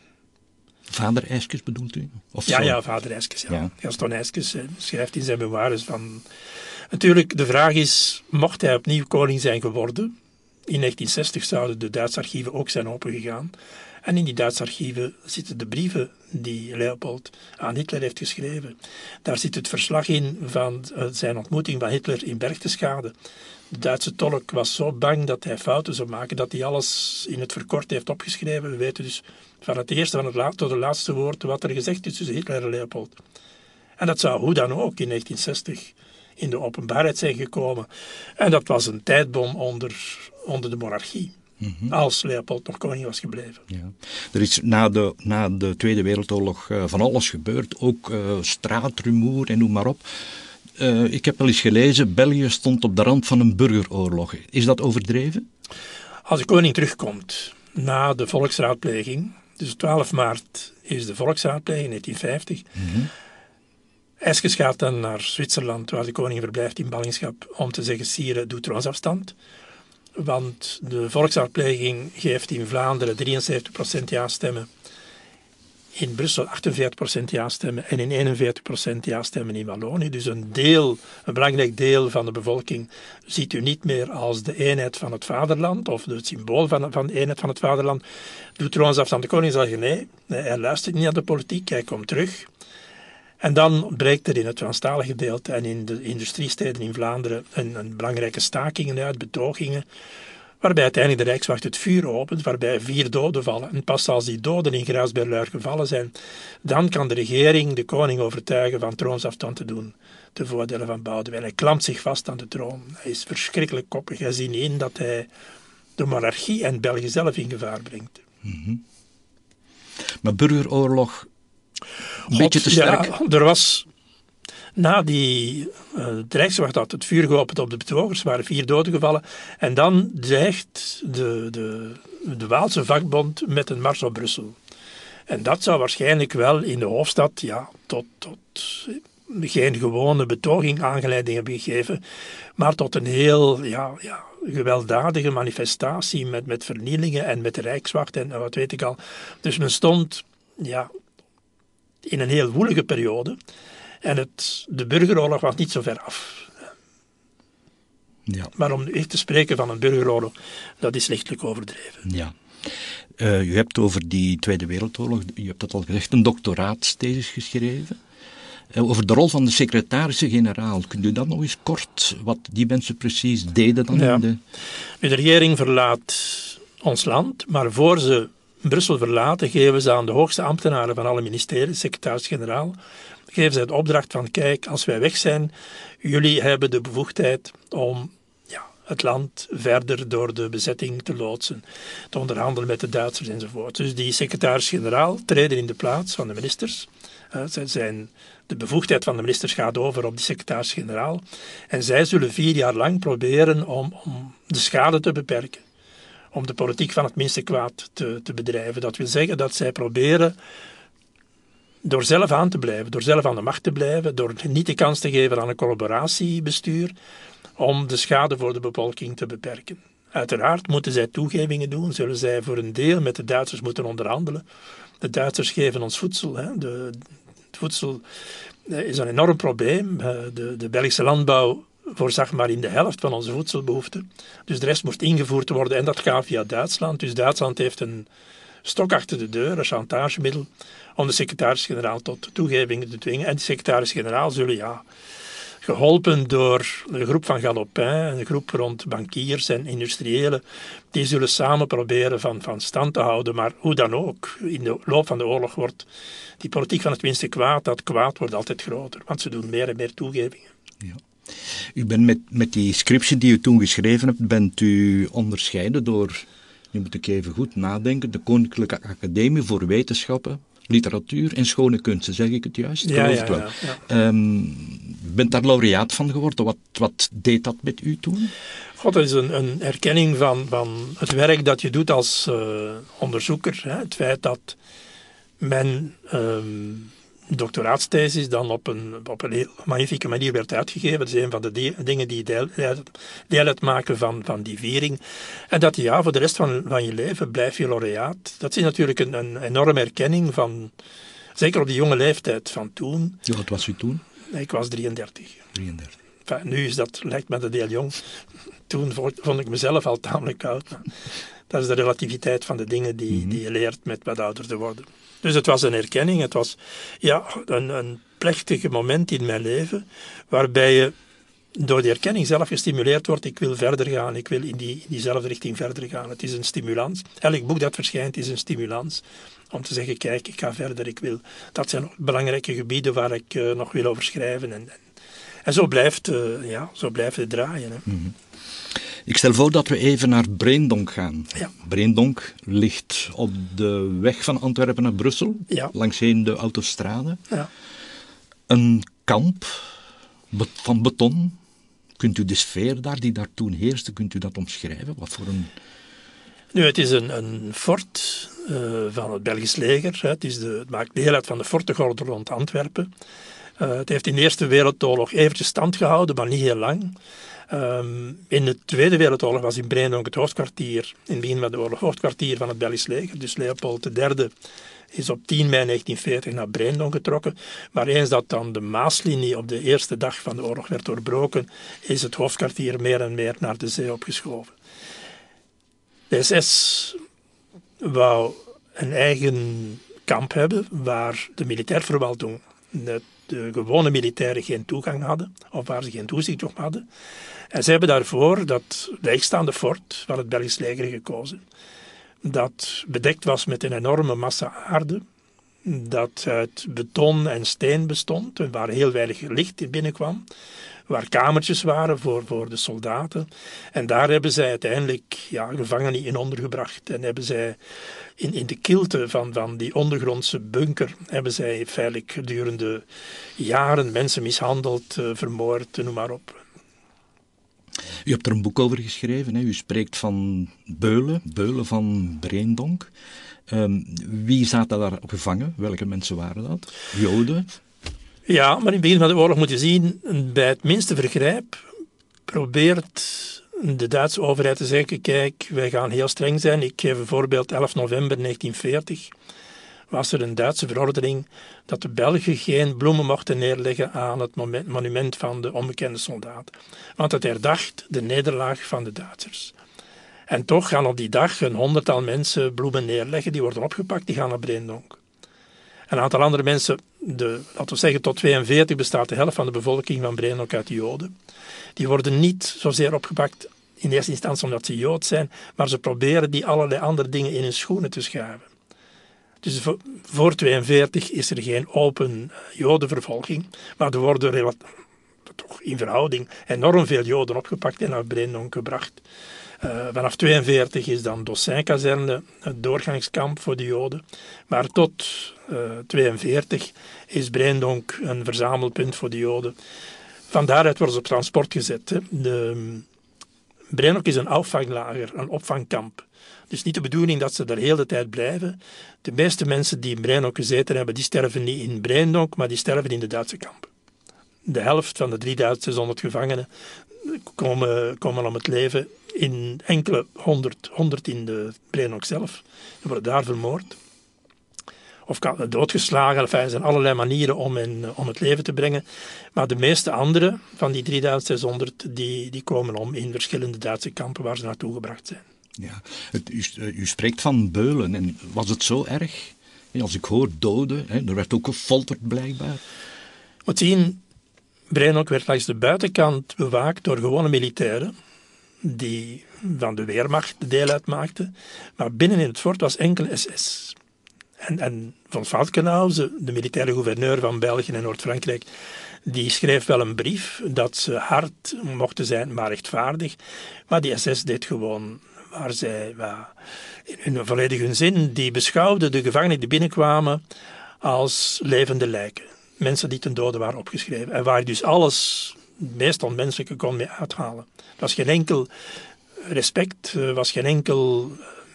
A: Vader Eiskes bedoelt u?
B: Of ja, zo? ja, vader Eiskes. Ja. Ja. Gaston Eiskes schrijft in zijn memoires van... Natuurlijk, de vraag is, mocht hij opnieuw koning zijn geworden? In 1960 zouden de Duitse archieven ook zijn opengegaan. En in die Duitse archieven zitten de brieven die Leopold aan Hitler heeft geschreven. Daar zit het verslag in van zijn ontmoeting van Hitler in Berchtesgaden. De Duitse tolk was zo bang dat hij fouten zou maken, dat hij alles in het verkort heeft opgeschreven. We weten dus van het eerste van het laatste tot het laatste woord wat er gezegd is tussen Hitler en Leopold. En dat zou hoe dan ook in 1960 in de openbaarheid zijn gekomen. En dat was een tijdbom onder, onder de monarchie. Mm -hmm. Als Leopold nog koning was gebleven.
A: Ja. Er is na de, na de Tweede Wereldoorlog uh, van alles gebeurd, ook uh, straatrumoer en noem maar op. Uh, ik heb wel eens gelezen, België stond op de rand van een burgeroorlog. Is dat overdreven?
B: Als de koning terugkomt na de volksraadpleging, dus 12 maart is de volksraadpleging, 1950. Mm -hmm. Eskes gaat dan naar Zwitserland, waar de koning verblijft in ballingschap, om te zeggen, sire, doe troonsafstand. Want de volksraadpleging geeft in Vlaanderen 73% ja-stemmen, in Brussel 48% ja-stemmen en in 41% ja-stemmen in Wallonië. Dus een deel, een belangrijk deel van de bevolking ziet u niet meer als de eenheid van het vaderland of het symbool van, van de eenheid van het vaderland. Doet troonsafstand de koning zeggen nee, hij luistert niet naar de politiek, hij komt terug. En dan breekt er in het Franstalige gedeelte en in de industriesteden in Vlaanderen een, een belangrijke stakingen uit, betogingen, waarbij uiteindelijk de Rijkswacht het vuur opent, waarbij vier doden vallen. En pas als die doden in Graasberluir gevallen zijn, dan kan de regering de koning overtuigen van troonsafstand te doen ten voordele van Boudewijn. Hij klampt zich vast aan de troon. Hij is verschrikkelijk koppig. Hij ziet in dat hij de monarchie en België zelf in gevaar brengt.
A: -hmm. Maar burgeroorlog een beetje te sterk.
B: Ja, er was Na die uh, de Rijkswacht had het vuur geopend op de betogers, er waren vier doden gevallen. En dan dreigt de, de, de Waalse vakbond met een mars op Brussel. En dat zou waarschijnlijk wel in de hoofdstad ja, tot, tot geen gewone betoging aangeleiding hebben gegeven, maar tot een heel ja, ja, gewelddadige manifestatie met, met vernielingen en met de Rijkswacht en wat weet ik al. Dus men stond ja, in een heel woelige periode en het, de burgeroorlog was niet zo ver af. Ja. Maar om echt te spreken van een burgeroorlog, dat is lichtelijk overdreven.
A: Ja. Uh, u hebt over die Tweede Wereldoorlog, je hebt dat al gezegd, een doctoraatsthesis geschreven. Uh, over de rol van de secretaris-generaal. Kunt u dat nog eens kort, wat die mensen precies deden dan?
B: Ja.
A: In de...
B: de regering verlaat ons land, maar voor ze Brussel verlaten, geven ze aan de hoogste ambtenaren van alle ministeries, secretaris-generaal, geven ze het opdracht van, kijk, als wij weg zijn, jullie hebben de bevoegdheid om het land verder door de bezetting te loodsen, te onderhandelen met de Duitsers enzovoort. Dus die secretaris-generaal treden in de plaats van de ministers. Uh, zijn, de bevoegdheid van de ministers gaat over op die secretaris-generaal. En zij zullen vier jaar lang proberen om, om de schade te beperken. Om de politiek van het minste kwaad te, te bedrijven. Dat wil zeggen dat zij proberen door zelf aan te blijven, door zelf aan de macht te blijven, door niet de kans te geven aan een collaboratiebestuur, om de schade voor de bevolking te beperken. Uiteraard moeten zij toegevingen doen, zullen zij voor een deel met de Duitsers moeten onderhandelen. De Duitsers geven ons voedsel. Hè. De, het voedsel eh, is een enorm probleem. Eh, de, de Belgische landbouw voorzag maar in de helft van onze voedselbehoeften. Dus de rest moest ingevoerd worden en dat gaat via Duitsland. Dus Duitsland heeft een stok achter de deur, een chantagemiddel, om de secretaris-generaal tot toegevingen te dwingen. En de secretaris-generaal zullen ja, geholpen door een groep van Galopin, een groep rond bankiers en industriëlen, die zullen samen proberen van, van stand te houden. Maar hoe dan ook, in de loop van de oorlog wordt die politiek van het minste kwaad, dat kwaad wordt altijd groter, want ze doen meer en meer toegevingen.
A: Ja. U bent met, met die scriptie die u toen geschreven hebt, bent u onderscheiden door, nu moet ik even goed nadenken, de Koninklijke Academie voor Wetenschappen, literatuur en schone kunsten, zeg ik het juist?
B: Ja, ja, ja,
A: ja. Um, bent daar laureaat van geworden. Wat, wat deed dat met u toen?
B: God, dat is een, een erkenning van, van het werk dat je doet als uh, onderzoeker. Hè. Het feit dat men um, doctoraatsthesis dan op een, op een heel magnifieke manier werd uitgegeven. Dat is een van de dingen die deel, deel uitmaken van, van die viering. En dat ja, voor de rest van, van je leven blijf je laureaat. Dat is natuurlijk een, een enorme erkenning van, zeker op die jonge leeftijd van toen.
A: Ja, wat was u toen?
B: Ik was 33.
A: 33.
B: Enfin, nu is dat, lijkt me dat heel jong. Toen vond ik mezelf al tamelijk oud. Dat is de relativiteit van de dingen die, mm -hmm. die je leert met wat ouder te worden. Dus het was een erkenning, het was ja, een, een plechtig moment in mijn leven, waarbij je door die erkenning zelf gestimuleerd wordt, ik wil verder gaan, ik wil in, die, in diezelfde richting verder gaan. Het is een stimulans. Elk boek dat verschijnt is een stimulans om te zeggen, kijk, ik ga verder, ik wil. Dat zijn belangrijke gebieden waar ik uh, nog wil over schrijven. En, en, en zo, blijft, uh, ja, zo blijft het draaien. Hè.
A: Mm -hmm. Ik stel voor dat we even naar Breendonk gaan.
B: Ja.
A: Breendonk ligt op de weg van Antwerpen naar Brussel,
B: ja.
A: langsheen de autostrade.
B: Ja.
A: Een kamp van beton. Kunt u de sfeer daar, die daar toen heerste, kunt u dat omschrijven? Wat voor een...
B: Nu, het is een, een fort uh, van het Belgisch leger. Hè. Het, is de, het maakt deel uit van de fortengordel rond Antwerpen. Uh, het heeft in de Eerste Wereldoorlog eventjes stand gehouden, maar niet heel lang. Um, in de Tweede Wereldoorlog was in Breendonk het hoofdkwartier, in het begin van de oorlog, hoofdkwartier van het Belgisch leger. Dus Leopold III is op 10 mei 1940 naar Breendonk getrokken. Maar eens dat dan de Maaslinie op de eerste dag van de oorlog werd doorbroken, is het hoofdkwartier meer en meer naar de zee opgeschoven. De SS wou een eigen kamp hebben waar de militairverwalting, de, de gewone militairen geen toegang hadden, of waar ze geen toezicht op hadden. En ze hebben daarvoor dat leegstaande fort van het Belgisch leger gekozen. Dat bedekt was met een enorme massa aarde, dat uit beton en steen bestond, en waar heel weinig licht in binnenkwam, waar kamertjes waren voor, voor de soldaten. En daar hebben zij uiteindelijk ja, gevangenen in ondergebracht. En hebben zij in, in de kilte van, van die ondergrondse bunker hebben zij feitelijk gedurende jaren mensen mishandeld, uh, vermoord, noem maar op.
A: U hebt er een boek over geschreven. Hè? U spreekt van Beulen, Beulen van Breendonk. Um, wie zaten daar gevangen? Welke mensen waren dat? Joden?
B: Ja, maar in het begin van de oorlog moet je zien, bij het minste vergrijp probeert de Duitse overheid te zeggen, kijk, wij gaan heel streng zijn. Ik geef een voorbeeld, 11 november 1940 was er een Duitse verordening dat de Belgen geen bloemen mochten neerleggen aan het monument van de onbekende soldaat. Want het herdacht de nederlaag van de Duitsers. En toch gaan op die dag een honderdtal mensen bloemen neerleggen, die worden opgepakt, die gaan naar Breendonk. Een aantal andere mensen, de, laten we zeggen tot 42 bestaat de helft van de bevolking van Breendonk uit Joden. Die worden niet zozeer opgepakt in eerste instantie omdat ze Jood zijn, maar ze proberen die allerlei andere dingen in hun schoenen te schuiven. Dus voor 42 is er geen open eh, jodenvervolging, maar er worden toch in verhouding enorm veel joden opgepakt en naar Breendonk gebracht. Uh, vanaf 42 is dan Dossin-kazerne het doorgangskamp voor de Joden. Maar tot uh, eh, 42 is Breendonk een verzamelpunt voor de Joden. Van daaruit worden ze op transport gezet. Breendonk is een opvanglager, een opvangkamp. Dus niet de bedoeling dat ze er heel de tijd blijven. De meeste mensen die in Breendonk gezeten hebben, die sterven niet in Breendonk, maar die sterven in de Duitse kampen. De helft van de 3600 gevangenen komen, komen om het leven in enkele honderd, honderd in de Breendonk zelf. Die worden daar vermoord. Of doodgeslagen. Enfin, er zijn allerlei manieren om, in, om het leven te brengen. Maar de meeste andere van die 3600 die, die komen om in verschillende Duitse kampen waar ze naartoe gebracht zijn.
A: Ja, het, u, eh, u, spreekt van beulen. En was het zo erg? Als ik hoor doden, hè, er werd ook gefolterd blijkbaar.
B: Moet zien, Breinok werd langs de buitenkant bewaakt door gewone militairen die van de Weermacht deel uitmaakten. Maar binnen in het fort was enkel SS. En, en de militaire gouverneur van België en Noord-Frankrijk, die schreef wel een brief dat ze hard mochten zijn, maar rechtvaardig. Maar die SS deed gewoon waar zij in hun volledige zin, die beschouwden de gevangenen die binnenkwamen als levende lijken. Mensen die ten dode waren opgeschreven. En waar dus alles, meest onmenselijke, kon mee uithalen. Er was geen enkel respect, er was geen enkel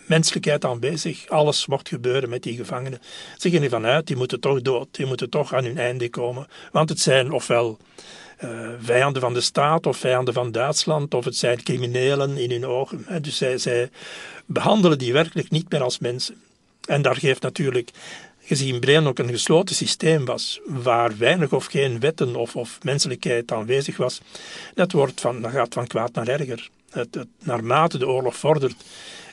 B: menselijkheid aanwezig. Alles mocht gebeuren met die gevangenen. Ze gingen ervan uit, die moeten toch dood, die moeten toch aan hun einde komen. Want het zijn ofwel uh, vijanden van de staat of vijanden van Duitsland, of het zijn criminelen in hun ogen. Dus zij, zij behandelen die werkelijk niet meer als mensen. En daar geeft natuurlijk, gezien Breen ook een gesloten systeem was, waar weinig of geen wetten of, of menselijkheid aanwezig was, dat, wordt van, dat gaat van kwaad naar erger. Het, naarmate de oorlog vordert,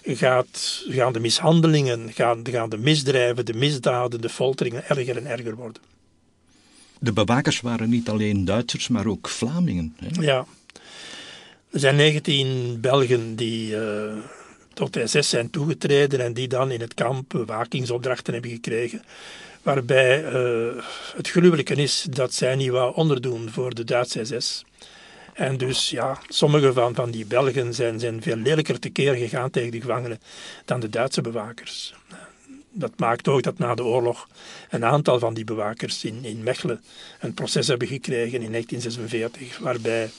B: gaat, gaan de mishandelingen, gaan, gaan de misdrijven, de misdaden, de folteringen erger en erger worden.
A: De bewakers waren niet alleen Duitsers, maar ook Vlamingen.
B: Hè? Ja. Er zijn 19 Belgen die uh, tot de SS zijn toegetreden en die dan in het kamp bewakingsopdrachten hebben gekregen. Waarbij uh, het gruwelijke is dat zij niet wou onderdoen voor de Duitse SS. En dus ja, sommige van, van die Belgen zijn, zijn veel lelijker tekeer gegaan tegen de gevangenen dan de Duitse bewakers dat maakt ook dat na de oorlog een aantal van die bewakers in, in Mechelen een proces hebben gekregen in 1946, waarbij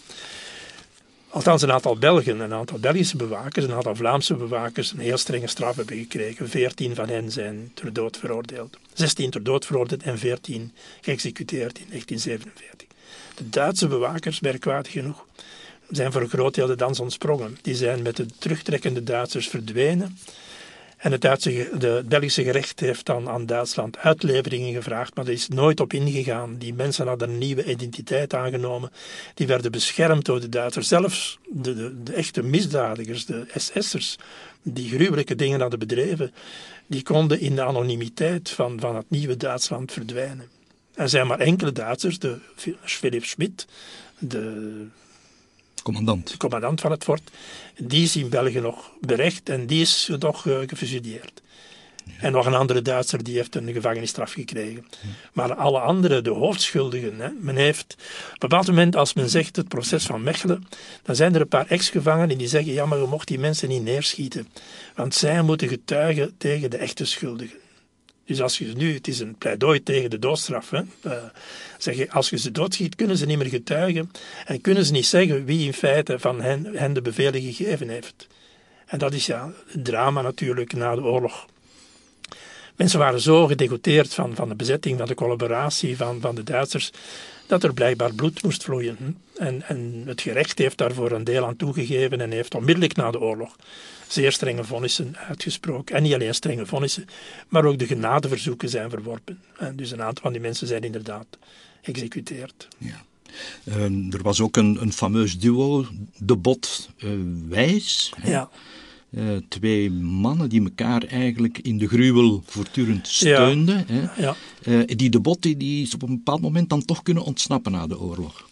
B: althans een aantal Belgen, een aantal Belgische bewakers, een aantal Vlaamse bewakers een heel strenge straf hebben gekregen. Veertien van hen zijn ter dood veroordeeld. 16 ter dood veroordeeld en 14 geëxecuteerd in 1947. De Duitse bewakers, merkwaardig genoeg, zijn voor een groot deel de dans ontsprongen. Die zijn met de terugtrekkende Duitsers verdwenen en het, Duitse, de Belgische gerecht heeft dan aan Duitsland uitleveringen gevraagd, maar er is nooit op ingegaan. Die mensen hadden een nieuwe identiteit aangenomen. Die werden beschermd door de Duitsers. Zelfs de, de, de echte misdadigers, de SS'ers, die gruwelijke dingen hadden bedreven, die konden in de anonimiteit van, van het nieuwe Duitsland verdwijnen. Er zijn maar enkele Duitsers, de Philip Schmidt, de
A: commandant.
B: de commandant van het fort, die is in België nog berecht en die is nog uh, gefusioneerd. En nog een andere Duitser die heeft een gevangenisstraf gekregen. Maar alle anderen, de hoofdschuldigen, hè, men heeft op een bepaald moment, als men zegt het proces van Mechelen, dan zijn er een paar ex-gevangenen die zeggen, ja, maar je mocht die mensen niet neerschieten. Want zij moeten getuigen tegen de echte schuldigen. Dus als je nu, het is een pleidooi tegen de doodstraf, hè, uh, zeg je, als je ze doodschiet, kunnen ze niet meer getuigen en kunnen ze niet zeggen wie in feite van hen, hen de bevelen gegeven heeft. En dat is ja het drama natuurlijk na de oorlog. Mensen waren zo gedegoteerd van, van de bezetting, van de collaboratie van, van de Duitsers, dat er blijkbaar bloed moest vloeien. En, en het gerecht heeft daarvoor een deel aan toegegeven en heeft onmiddellijk na de oorlog zeer strenge vonnissen uitgesproken. En niet alleen strenge vonnissen, maar ook de genadeverzoeken zijn verworpen. En dus een aantal van die mensen zijn inderdaad geëxecuteerd.
A: Ja. Uh, er was ook een, een fameus duo, de Bot uh, Wijs.
B: Ja.
A: Uh, twee mannen die elkaar eigenlijk in de gruwel voortdurend steunden.
B: Ja.
A: Hè?
B: Ja.
A: Uh, die de Bot die, is op een bepaald moment dan toch kunnen ontsnappen na de oorlog.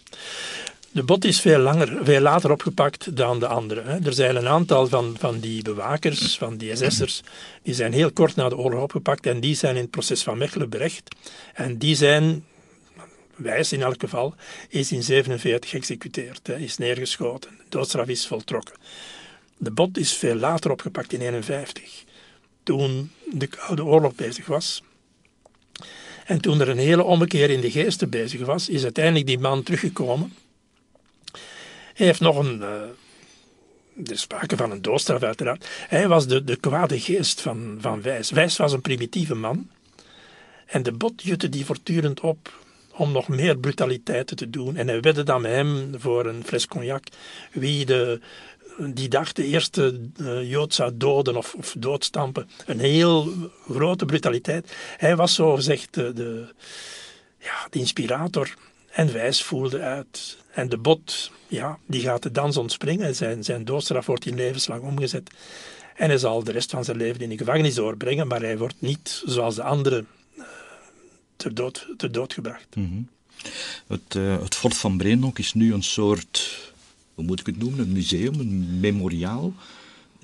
B: De bot is veel, langer, veel later opgepakt dan de andere. Er zijn een aantal van, van die bewakers, van die SS'ers, die zijn heel kort na de oorlog opgepakt en die zijn in het proces van Mechelen berecht. En die zijn, wijs in elk geval, is in 47 geëxecuteerd, is neergeschoten. De doodstraf is voltrokken. De bot is veel later opgepakt in 51, toen de Koude Oorlog bezig was. En toen er een hele ommekeer in de geesten bezig was, is uiteindelijk die man teruggekomen hij heeft nog een. Uh, er sprake van een doodstraf, uiteraard. Hij was de, de kwade geest van, van Wijs. Wijs was een primitieve man. En de bot jutte die voortdurend op om nog meer brutaliteiten te doen. En hij wedde dan met hem voor een fles cognac wie de, die dag de eerste uh, Jood zou doden of, of doodstampen. Een heel grote brutaliteit. Hij was zo gezegd de, ja, de inspirator. En Wijs voelde uit. En de bot, ja, die gaat de dans ontspringen. Zijn, zijn doodstraf wordt in levenslang omgezet. En hij zal de rest van zijn leven in de gevangenis doorbrengen, maar hij wordt niet, zoals de anderen, uh, ter, dood, ter dood gebracht.
A: -hmm. het, uh, het fort van Brainok is nu een soort, hoe moet ik het noemen, een museum, een memoriaal.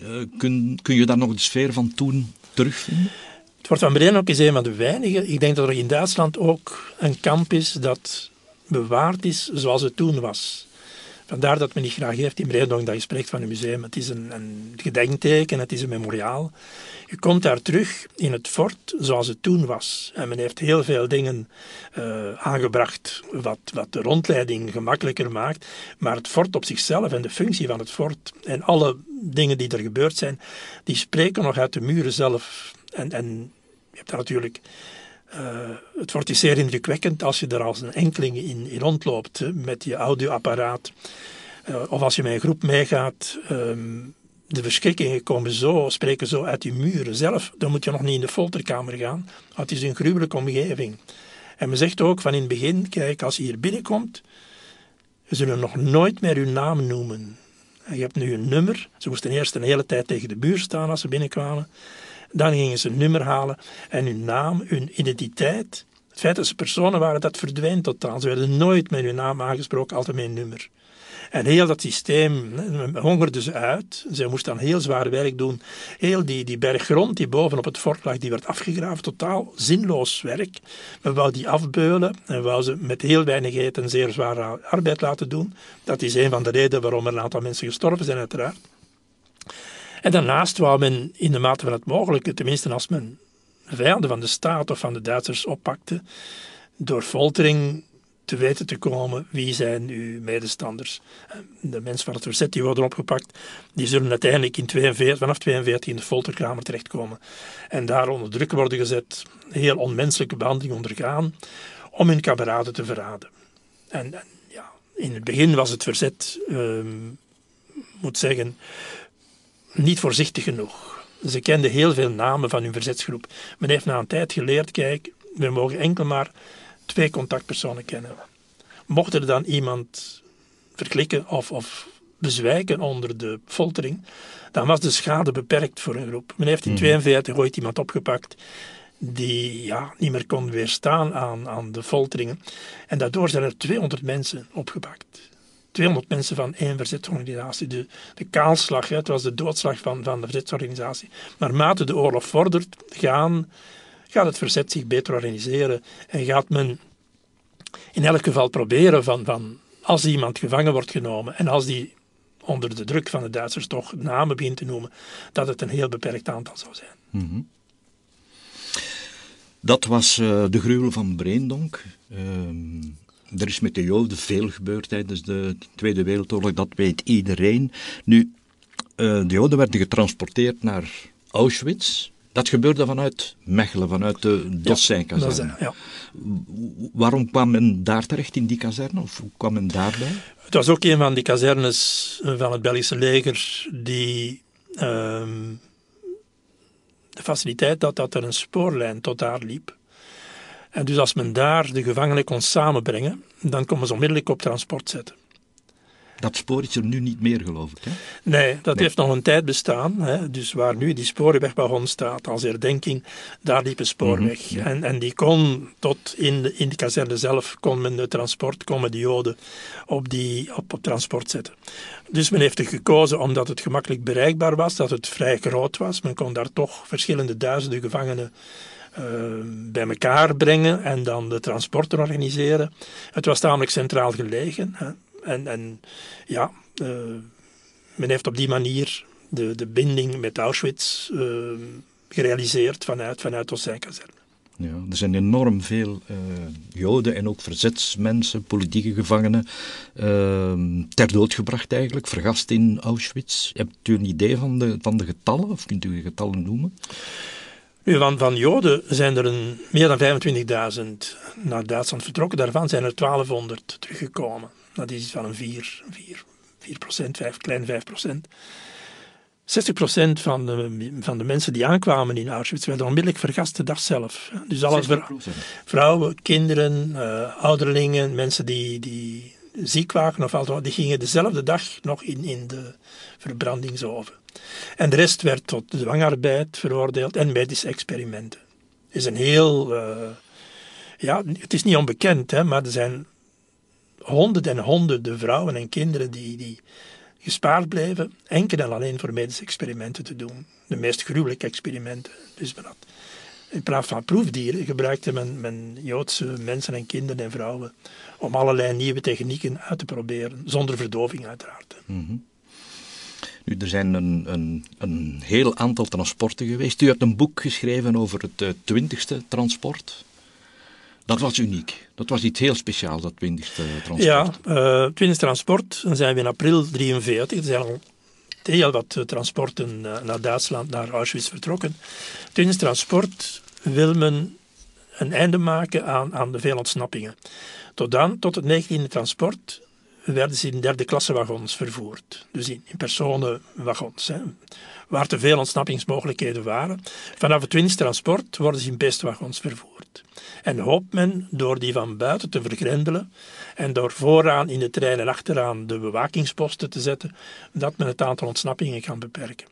A: Uh, kun, kun je daar nog de sfeer van toen terugvinden?
B: Het fort van Brainok is een van de weinige. Ik denk dat er in Duitsland ook een kamp is dat bewaard is zoals het toen was. Vandaar dat men niet graag heeft in Breedonk dat je spreekt van een museum. Het is een, een gedenkteken, het is een memoriaal. Je komt daar terug in het fort zoals het toen was. En men heeft heel veel dingen uh, aangebracht wat, wat de rondleiding gemakkelijker maakt. Maar het fort op zichzelf en de functie van het fort en alle dingen die er gebeurd zijn, die spreken nog uit de muren zelf. En, en je hebt daar natuurlijk uh, het wordt zeer indrukwekkend als je er als een enkeling in, rondloopt met je audioapparaat. Uh, of als je met een groep meegaat. Um, de verschrikkingen komen zo, spreken zo uit die muren zelf. Dan moet je nog niet in de folterkamer gaan. Het is een gruwelijke omgeving. En men zegt ook van in het begin, kijk, als je hier binnenkomt, we zullen nog nooit meer uw naam noemen. En je hebt nu een nummer. Ze moesten eerst een hele tijd tegen de buur staan als ze binnenkwamen. Dan gingen ze een nummer halen en hun naam, hun identiteit. Het feit dat ze personen waren, dat verdwijnt totaal. Ze werden nooit met hun naam aangesproken, altijd met een nummer. En heel dat systeem hongerde ze uit. Ze moesten dan heel zwaar werk doen. Heel die, die die bovenop het fort lag, die werd afgegraven. Totaal zinloos werk. Men wou die afbeulen en wou ze met heel weinig eten zeer zware arbeid laten doen. Dat is een van de redenen waarom er een aantal mensen gestorven zijn, uiteraard. En daarnaast wou men in de mate van het mogelijke, tenminste als men vijanden van de staat of van de Duitsers oppakte, door foltering te weten te komen wie zijn uw medestanders. De mensen van het verzet die worden opgepakt, die zullen uiteindelijk in 42, vanaf 42 in de folterkamer terechtkomen. En daar onder druk worden gezet, heel onmenselijke behandeling ondergaan, om hun kameraden te verraden. En, en ja, in het begin was het verzet, uh, moet zeggen, niet voorzichtig genoeg. Ze kenden heel veel namen van hun verzetsgroep. Men heeft na een tijd geleerd, kijk, we mogen enkel maar twee contactpersonen kennen. Mocht er dan iemand verklikken of, of bezwijken onder de foltering, dan was de schade beperkt voor een groep. Men heeft in 1942 ooit iemand opgepakt die ja, niet meer kon weerstaan aan, aan de folteringen. En daardoor zijn er 200 mensen opgepakt. 200 mensen van één verzetsorganisatie. De, de kaalslag, het was de doodslag van, van de verzetsorganisatie. Naarmate de oorlog vordert, gaan, gaat het verzet zich beter organiseren en gaat men in elk geval proberen van, van als iemand gevangen wordt genomen en als die onder de druk van de Duitsers toch namen begint te noemen, dat het een heel beperkt aantal zou zijn.
A: Mhm. Dat was uh, de gruwel van Breendonk. Uh, er is met de Joden veel gebeurd tijdens de Tweede Wereldoorlog, dat weet iedereen. Nu, uh, de Joden werden getransporteerd naar Auschwitz. Dat gebeurde vanuit Mechelen, vanuit de Dossijn-kazerne. Ja, ja. Waarom kwam men daar terecht in die kazerne? Of hoe kwam men daarbij?
B: Het was ook een van die kazernes van het Belgische leger die ehm, de faciliteit had dat er een spoorlijn tot daar liep. En dus als men daar de gevangenen kon samenbrengen, dan kon men ze onmiddellijk op transport zetten.
A: Dat spoor is er nu niet meer, geloof ik. Hè?
B: Nee, dat heeft nog een tijd bestaan. Hè. Dus waar nu die spoorwegwagon staat als herdenking, daar liep een spoorweg. Mhm, en, en die kon tot in de, in de kazerne zelf, kon men de transport, kon men de joden op, die, op, op transport zetten. Dus men heeft er gekozen omdat het gemakkelijk bereikbaar was, dat het vrij groot was. Men kon daar toch verschillende duizenden gevangenen uh, bij elkaar brengen en dan de transporten organiseren. Het was tamelijk centraal gelegen. Hè. En, en ja, uh, men heeft op die manier de, de binding met Auschwitz uh, gerealiseerd vanuit, vanuit Ossijnkazerne.
A: Ja, er zijn enorm veel Joden en ook verzetsmensen, politieke gevangenen, ter dood gebracht eigenlijk, vergast in Auschwitz. Hebt u een idee van de, van de getallen, of kunt u de getallen noemen?
B: Nu, van, van Joden zijn er een, meer dan 25.000 naar Duitsland vertrokken. Daarvan zijn er 1200 teruggekomen. Dat is van een 4, 4, 4 procent, 5, klein 5 procent. 60 procent van de, van de mensen die aankwamen in Auschwitz werden onmiddellijk vergast de dag zelf. Dus alles vrouwen, kinderen, uh, ouderlingen, mensen die, die ziek waren of al, die gingen dezelfde dag nog in, in de verbrandingsoven. En de rest werd tot dwangarbeid veroordeeld en medische experimenten. Het is een heel. Uh, ja, het is niet onbekend, hè, maar er zijn honderden en honderden vrouwen en kinderen die, die gespaard bleven, enkel en alleen voor medische experimenten te doen. De meest gruwelijke experimenten. Dus men had, in plaats van proefdieren gebruikte men, men Joodse mensen en kinderen en vrouwen om allerlei nieuwe technieken uit te proberen, zonder verdoving uiteraard.
A: Mm Nu, er zijn een, een, een heel aantal transporten geweest. U hebt een boek geschreven over het eh, twintigste transport. Dat was uniek. Dat was iets heel speciaals, dat 20 transport.
B: Ja, uh, 20 transport. Dan zijn we in april 43. Er zijn al heel wat eh, transporten naar Duitsland, naar Auschwitz vertrokken. 20 transport wil men een einde maken aan, aan de veel ontsnappingen. Tot dan, tot het 19e transport, werden ze in derde klasse wagons vervoerd. Dus in, in personenwagons. Hè waar te veel ontsnappingsmogelijkheden waren. Vanaf het winsttransport worden ze in bestwagons vervoerd. En hoopt men door die van buiten te vergrendelen en door vooraan in de trein en achteraan de bewakingsposten te zetten, dat men het aantal ontsnappingen kan beperken.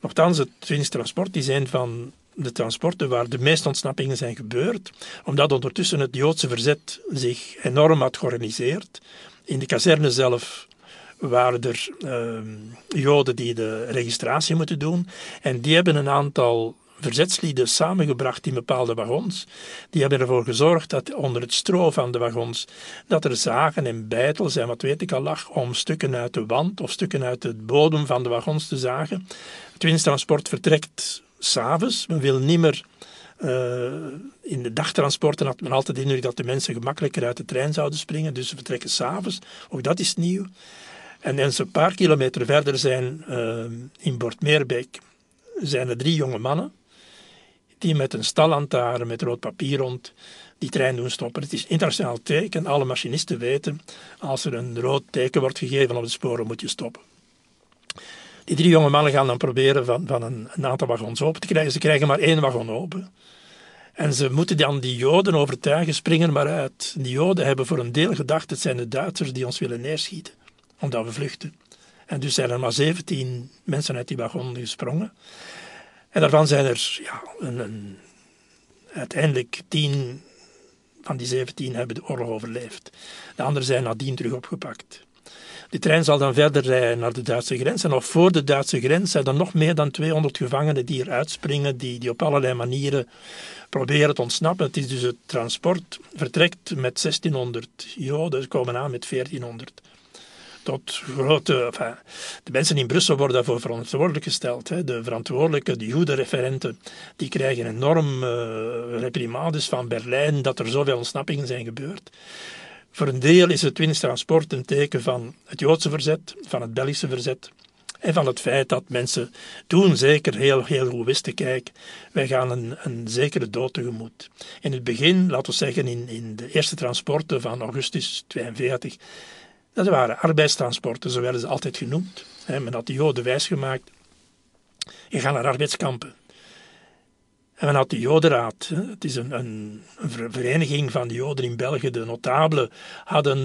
B: Nochtans, het winsttransport is een van de transporten waar de meeste ontsnappingen zijn gebeurd, omdat ondertussen het Joodse verzet zich enorm had georganiseerd. In de kazerne zelf waren er uh, Joden die de registratie moeten doen. En die hebben een aantal verzetslieden samengebracht in bepaalde wagons. Die hebben ervoor gezorgd dat onder het stro van de wagons dat er zagen en bijtels en wat weet ik al lag om stukken uit de wand of stukken uit de bodem van de wagons te zagen. Het winsttransport vertrekt s'avonds. Men wil niet meer uh, in de dagtransporten had men altijd de indruk dat de mensen gemakkelijker uit de trein zouden springen, dus ze vertrekken s'avonds. Ook dat is nieuw. En eens een paar kilometer verder zijn uh, in Bortmeerbeek zijn er drie jonge mannen die met een stallantaarn met rood papier rond die trein doen stoppen. Het is internationaal teken. Alle machinisten weten, als er een rood teken wordt gegeven op de sporen, moet je stoppen. Die drie jonge mannen gaan dan proberen van, van een, aantal wagons open te krijgen. Ze krijgen maar één wagon open. En ze moeten dan die Joden overtuigen, springen maar uit. Die Joden hebben voor een deel gedacht, het zijn de Duitsers die ons willen neerschieten omdat we vluchten. En dus zijn er maar 17 mensen uit die wagon gesprongen. En daarvan zijn er ja, een, een, uiteindelijk tien van die 17 hebben de oorlog overleefd. De anderen zijn nadien terug opgepakt. Die trein zal dan verder rijden naar de Duitse grens. En nog voor de Duitse grens zijn er nog meer dan 200 gevangenen die eruit springen, die, die op allerlei manieren proberen te ontsnappen. Het is dus het transport vertrekt met 1600 Joden, ze komen aan met 1400 tot grote. De mensen in Brussel worden daarvoor verantwoordelijk gesteld. Hè. De verantwoordelijke, de Joedenreferenten, die krijgen enorm uh, reprimades van Berlijn dat er zoveel ontsnappingen zijn gebeurd. Voor een deel is het Transport een teken van het Joodse verzet, van het Belgische verzet. En van het feit dat mensen toen zeker heel, heel goed wisten, kijk, wij gaan een, een zekere dood tegemoet. In het begin, laten we zeggen in, in de eerste transporten van augustus 42, dat waren arbeidstransporten, zo werden ze altijd genoemd. Men had de Joden wijsgemaakt, je gaat naar arbeidskampen. En men had de Jodenraad. Het is een, een, vereniging van de Joden in België. De notabelen hadden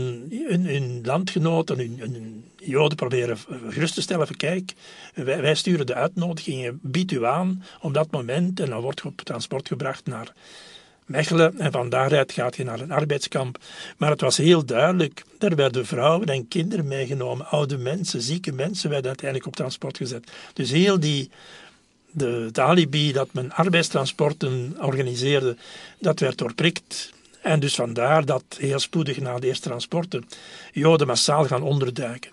B: hun, landgenoten, hun, Joden proberen gerust te stellen. Kijk, wij, wij sturen de uitnodigingen, bied u aan op dat moment. En dan wordt je op transport gebracht naar Mechelen. En van daaruit gaat je naar een arbeidskamp. Maar het was heel duidelijk. Er werden vrouwen en kinderen meegenomen. Oude mensen, zieke mensen werden uiteindelijk op transport gezet. Dus heel die de, het alibi dat men arbeidstransporten organiseerde, dat werd doorprikt. En dus vandaar dat heel spoedig na de eerste transporten Joden massaal gaan onderduiken.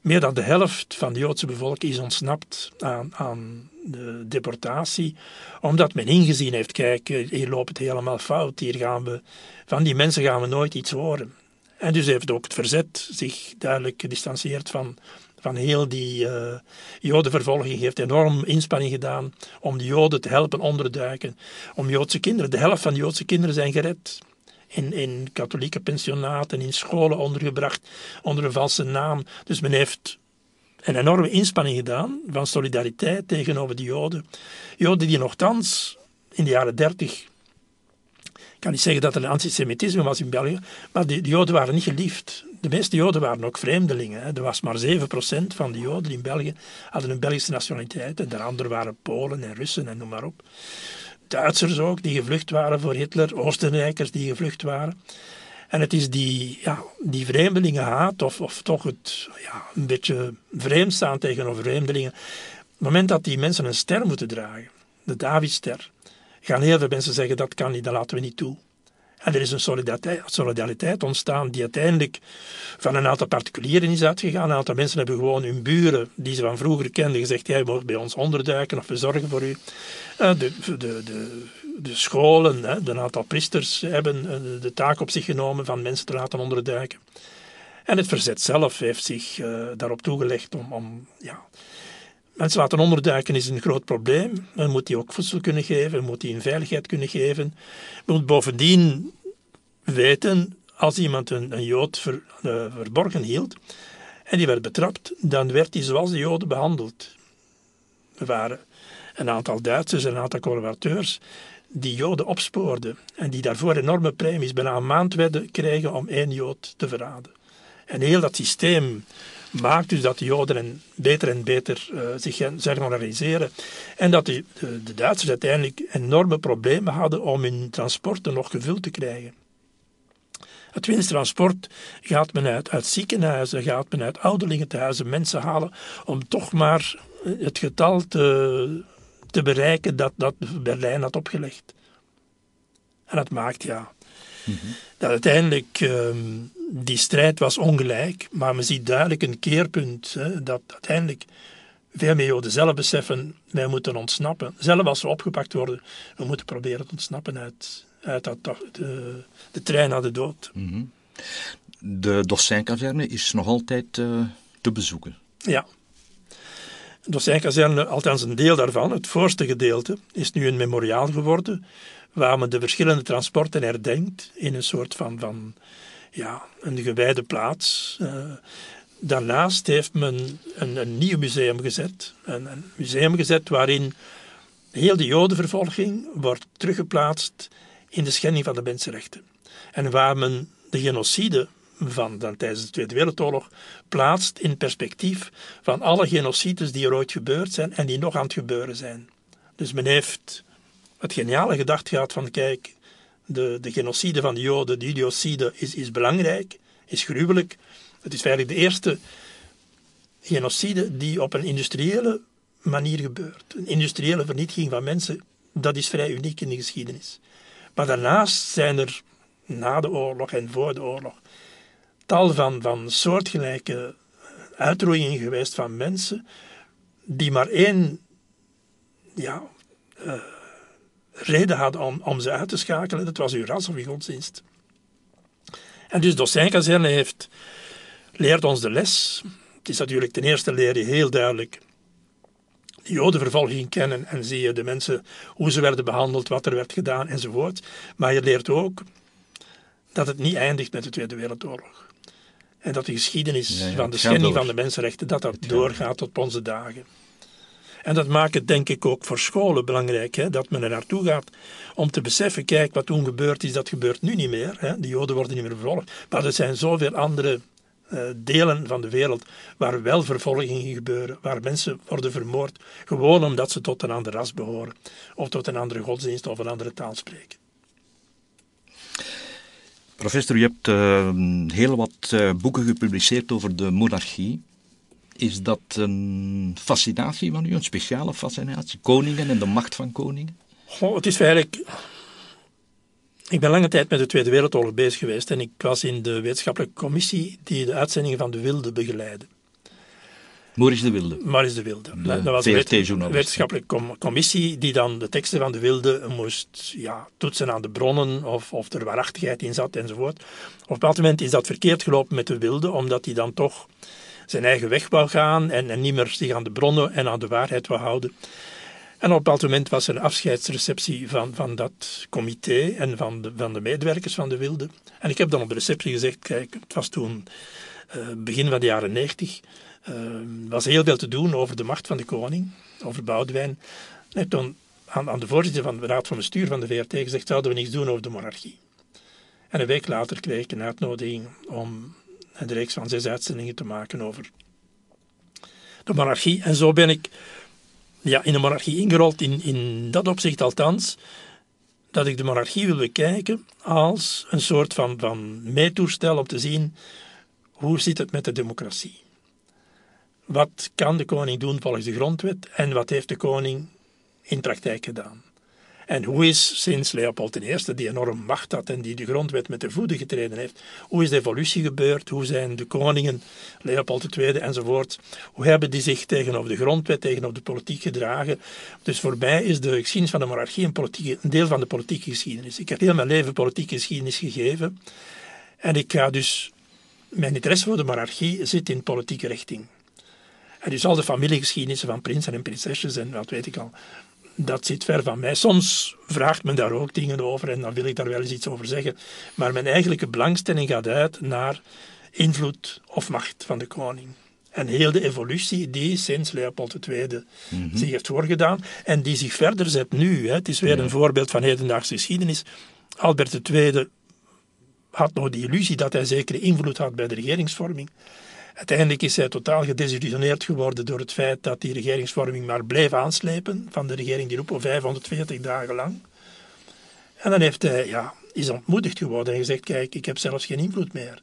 B: Meer dan de helft van de Joodse bevolking is ontsnapt aan, aan de deportatie, omdat men ingezien heeft, kijk, hier loopt het helemaal fout, hier gaan we, van die mensen gaan we nooit iets horen. En dus heeft ook het verzet zich duidelijk gedistanceerd van van heel die uh, jodenvervolging heeft enorm inspanning gedaan om de joden te helpen onderduiken. Om joodse kinderen, de helft van de joodse kinderen zijn gered. In, in katholieke pensionaten, in scholen ondergebracht, onder een valse naam. Dus men heeft een enorme inspanning gedaan van solidariteit tegenover de joden. Joden die nogthans in de jaren dertig ik kan niet zeggen dat er een antisemitisme was in België, maar de, de Joden waren niet geliefd de meeste Joden waren ook vreemdelingen. Er was maar 7% van de Joden in België hadden een Belgische nationaliteit. En de anderen waren Polen en Russen en noem maar op. Duitsers ook, die gevlucht waren voor Hitler. Oostenrijkers die gevlucht waren. En het is die, ja, die vreemdelingenhaat, of, of toch het ja, een beetje vreemd staan tegenover vreemdelingen. Op het moment dat die mensen een ster moeten dragen, de Davidster, gaan heel veel mensen zeggen dat kan niet, dat laten we niet toe. En er is een solidariteit, ontstaan die uiteindelijk van een aantal particulieren is uitgegaan. Een aantal mensen hebben gewoon hun buren, die ze van vroeger kenden, gezegd: Jij moet bij ons onderduiken of we zorgen voor u. Eh, de, de, de, de scholen, een aantal priesters hebben eh, de taak op zich genomen van mensen te laten onderduiken. En het verzet zelf heeft zich uh, daarop toegelegd om, om ja, mensen laten onderduiken is een groot probleem. Men moet die ook voedsel kunnen geven, men moet die in veiligheid kunnen geven. Men moet bovendien weten, als iemand een, Jood uh, verborgen hield en die werd betrapt, dan werd hij zoals de Joden behandeld. Er waren een aantal Duitsers en een aantal collaborateurs die Joden opspoorden en die daarvoor enorme premies bijna een maand werden kregen om één Jood te verraden. En heel dat systeem maakt dus dat de Joden en beter en beter uh, zich zijn organiseren. En dat de, de, Duitsers uiteindelijk enorme problemen hadden om hun transporten nog gevuld te krijgen. Het winsttransport gaat men uit, uit ziekenhuizen, gaat men uit ouderlingentehuizen mensen halen om toch maar eh, het getal te, te bereiken dat, dat Berlijn had opgelegd. En dat maakt ja, -hmm. Dat uiteindelijk um, die strijd was ongelijk, maar men ziet duidelijk een keerpunt. Hè, dat uiteindelijk veel meer Joden zelf beseffen, wij moeten ontsnappen. Zelf als we opgepakt worden, we moeten proberen te ontsnappen uit, uit dat, de, de trein naar de dood. Mm
A: -hmm. De Dossijnkazerne is nog altijd uh, te bezoeken.
B: Ja. De Dossijnkazerne, althans een deel daarvan, het voorste gedeelte, is nu een memoriaal geworden, waar men de verschillende transporten herdenkt in een soort van, van ja, een gewijde plaats. Uh, daarnaast heeft men een, een nieuw museum gezet. Een, een, museum gezet waarin heel de Jodenvervolging wordt teruggeplaatst in de schending van de mensenrechten. En waar men de genocide van dan tijdens de Tweede Wereldoorlog plaatst in perspectief van alle genocides die er ooit gebeurd zijn en die nog aan het gebeuren zijn. Dus men heeft het geniale gedacht gehad van kijk, de, de genocide van de Joden, de idiocide, is, is belangrijk, is gruwelijk. Het is feitelijk de eerste genocide die op een industriële manier gebeurt. Een industriële vernietiging van mensen, dat is vrij uniek in de geschiedenis. Maar daarnaast zijn er na de oorlog en voor de oorlog tal van, van soortgelijke uitroeiingen geweest van mensen die maar één ja, uh, reden hadden om, om ze uit te schakelen. Dat was uw ras of uw godsdienst. En dus Dossijnkazerne heeft leert ons de les. Het is natuurlijk ten eerste leer je heel duidelijk de jodenvervolging kennen en zie je de mensen, hoe ze werden behandeld, wat er werd gedaan enzovoort. Maar je leert ook dat het niet eindigt met de Tweede Wereldoorlog. En dat de geschiedenis van de schending van de mensenrechten, dat dat doorgaat tot onze dagen. En dat maakt het denk ik ook voor scholen belangrijk, hè, dat men er naartoe gaat om te beseffen, kijk, wat toen gebeurd is, dat gebeurt nu niet meer. Hè. De Joden worden niet meer vervolgd. Maar er zijn zoveel andere uh, delen van de wereld waar wel vervolgingen gebeuren, waar mensen worden vermoord, gewoon omdat ze tot een ander ras behoren, of tot een andere godsdienst of een andere taal spreken.
A: Professor, je hebt uh, heel wat uh, boeken gepubliceerd over de monarchie. Is dat een fascinatie van u, een speciale fascinatie? Koningen en de macht van koningen?
B: Goh, het is eigenlijk. Ik ben lange tijd met de Tweede Wereldoorlog bezig geweest en ik was in de wetenschappelijke commissie die de uitzendingen van de Wilde begeleidde.
A: Maurice de Wilde.
B: Maurice de Wilde. dat was een wetenschappelijke commissie die dan de teksten van de Wilde moest ja, toetsen aan de bronnen of, of er waarachtigheid in zat enzovoort. Op een bepaald moment is dat verkeerd gelopen met de Wilde, omdat hij dan toch zijn eigen weg wou gaan en, en niet meer zich aan de bronnen en aan de waarheid wou houden. En op een bepaald moment was er een afscheidsreceptie van, van dat comité en van de, van de medewerkers van de Wilde. En ik heb dan op de receptie gezegd, kijk, het was toen uh, begin van de jaren negentig, uh, was heel veel te doen over de macht van de koning, over Boudewijn. Heb toen aan, aan de voorzitter van de raad van bestuur van de VRT gezegd, zouden we niets doen over de monarchie. En een week later kreeg ik een uitnodiging om een reeks van zes uitzendingen te maken over de monarchie. En zo ben ik ja, in de monarchie ingerold, in, in dat opzicht althans, dat ik de monarchie wil bekijken als een soort van, van meetoestel om te zien hoe zit het met de democratie. Wat kan de koning doen volgens de grondwet en wat heeft de koning in praktijk gedaan? En hoe is sinds Leopold I, die enorm macht had en die de grondwet met de voeten getreden heeft, hoe is de evolutie gebeurd? Hoe zijn de koningen, Leopold II enzovoort, hoe hebben die zich tegenover de grondwet, tegenover de politiek gedragen? Dus voor mij is de geschiedenis van de monarchie een, een deel van de politieke geschiedenis. Ik heb heel mijn leven politieke geschiedenis gegeven en ik ga dus, mijn interesse voor de monarchie zit in politieke richting. En dus al de familiegeschiedenissen van prinsen en prinsesjes en wat weet ik al, dat zit ver van mij. Soms vraagt men daar ook dingen over en dan wil ik daar wel eens iets over zeggen. Maar mijn eigenlijke belangstelling gaat uit naar invloed of macht van de koning. En heel de evolutie die sinds Leopold II mm zich heeft voorgedaan en die zich verder zet nu. Hè. Het is weer een voorbeeld van hedendaagse geschiedenis. Albert II had nog de illusie dat hij zekere invloed had bij de regeringsvorming. Uiteindelijk is hij totaal gedesillusioneerd geworden door het feit dat die regeringsvorming maar bleef aanslepen van de regering die Rupo 540 dagen lang. En dan heeft hij, ja, is ontmoedigd geworden en gezegd, kijk, ik heb zelfs geen invloed meer.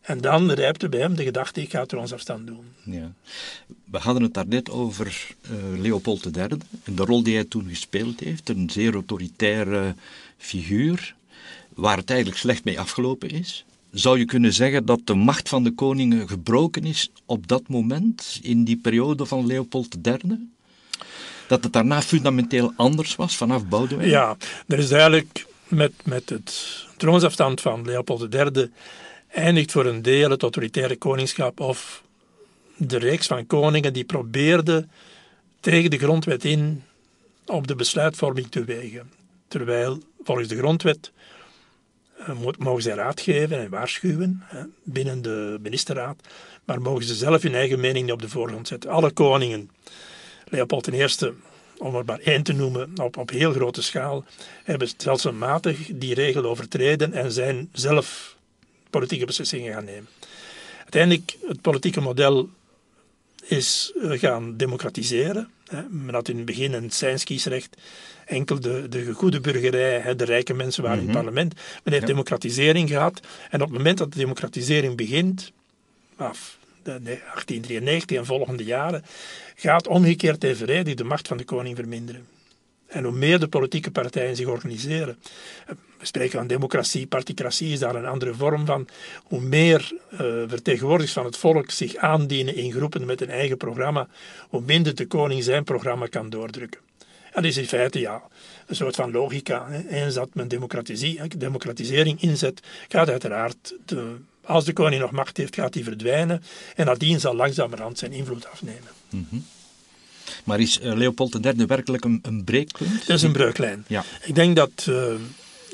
B: En dan rijpte bij hem de gedachte, ik ga troonsafstand doen.
A: Ja. We hadden het daarnet over uh, Leopold III en de rol die hij toen gespeeld heeft. Een zeer autoritaire figuur, waar het eigenlijk slecht mee afgelopen is zou je kunnen zeggen dat de macht van de koningen gebroken is op dat moment, in die periode van Leopold III? Dat het daarna fundamenteel anders was vanaf Boudewijn?
B: Ja, er is eigenlijk met, met het troonsafstand van Leopold III eindigt voor een deel het autoritaire koningschap of de reeks van koningen die probeerden tegen de grondwet in op de besluitvorming te wegen. Terwijl volgens de grondwet mogen zij raad geven en waarschuwen binnen de ministerraad, maar mogen ze zelf hun eigen mening op de voorgrond zetten. Alle koningen, Leopold I, om er maar één te noemen, op, op heel grote schaal, hebben stelselmatig die regel overtreden en zijn zelf politieke beslissingen gaan nemen. Uiteindelijk, het politieke model is gaan democratiseren. Men had in het begin een seinskiesrecht. Enkel de, de goede burgerij, de rijke mensen waren in het mhm. parlement. Men heeft democratisering gehad. En op het moment dat de democratisering begint, af 1893 en volgende jaren, gaat omgekeerd evenredig de macht van de koning verminderen. En hoe meer de politieke partijen zich organiseren, we spreken van democratie, particratie is daar een andere vorm van, hoe meer uh, vertegenwoordigers van het volk zich aandienen in groepen met een eigen programma, hoe minder de koning zijn programma kan doordrukken. En dat is in feite ja, een soort van logica. Eens dat men democratisering inzet, gaat uiteraard, de, als de koning nog macht heeft, gaat die verdwijnen en nadien zal langzamerhand zijn invloed afnemen. Mm
A: maar is uh, Leopold III werkelijk een, een breekpunt?
B: Dat is een breuklijn. Ja. Ik denk dat uh,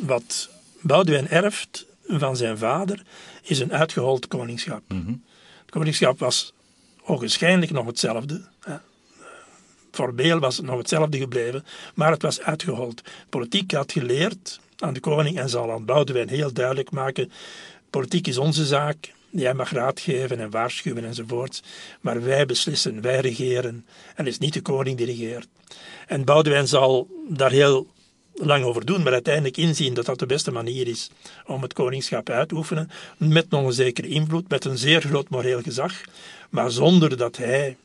B: wat Boudewijn erft van zijn vader is een uitgehold koningschap. Mm Het koningschap was ogenschijnlijk nog hetzelfde. Hè. Formeel was het nog hetzelfde gebleven, maar het was uitgehold. Politiek had geleerd aan de koning en zal aan Boudewijn heel duidelijk maken: politiek is onze zaak, Jij mag raad geven en waarschuwen enzovoort, maar wij beslissen, wij regeren en het is niet de koning die regeert. En Boudewijn zal daar heel lang over doen, maar uiteindelijk inzien dat dat de beste manier is om het koningschap uit te oefenen, met nog een zekere invloed, met een zeer groot moreel gezag, maar zonder dat hij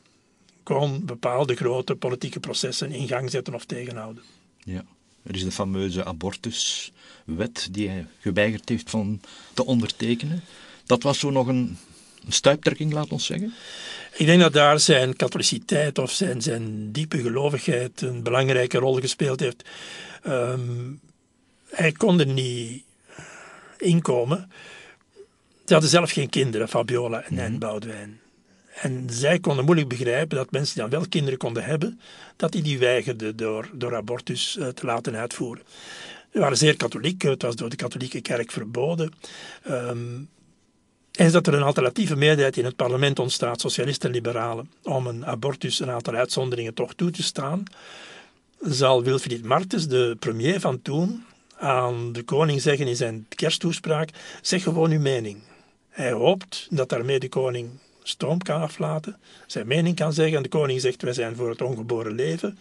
B: kon bepaalde grote politieke processen in gang zetten of tegenhouden.
A: Ja. Er is de fameuze abortuswet die hij geweigerd heeft van te ondertekenen. Dat was zo nog een, een stuiptrekking, laat ons zeggen?
B: Ik denk dat daar zijn katholiciteit of zijn, zijn diepe gelovigheid een belangrijke rol gespeeld heeft. Ehm, hij kon er niet inkomen. Ze hadden zelf geen kinderen, Fabiola en, mm Boudewijn. En zij konden moeilijk begrijpen dat mensen die dan wel kinderen konden hebben, dat die die weigerden door, door abortus uh, te laten uitvoeren. Ze waren zeer katholiek, het was door de katholieke kerk verboden. Um, is dat er een alternatieve meerderheid in het parlement ontstaat, socialisten en liberalen, om een abortus een aantal uitzonderingen toch toe te staan, zal Wilfried Martens, de premier van toen, aan de koning zeggen in zijn kersttoespraak: zeg gewoon uw mening. Hij hoopt dat daarmee de koning stoom kan aflaten, zijn mening kan zeggen en de koning zegt: wij zijn voor het ongeboren leven.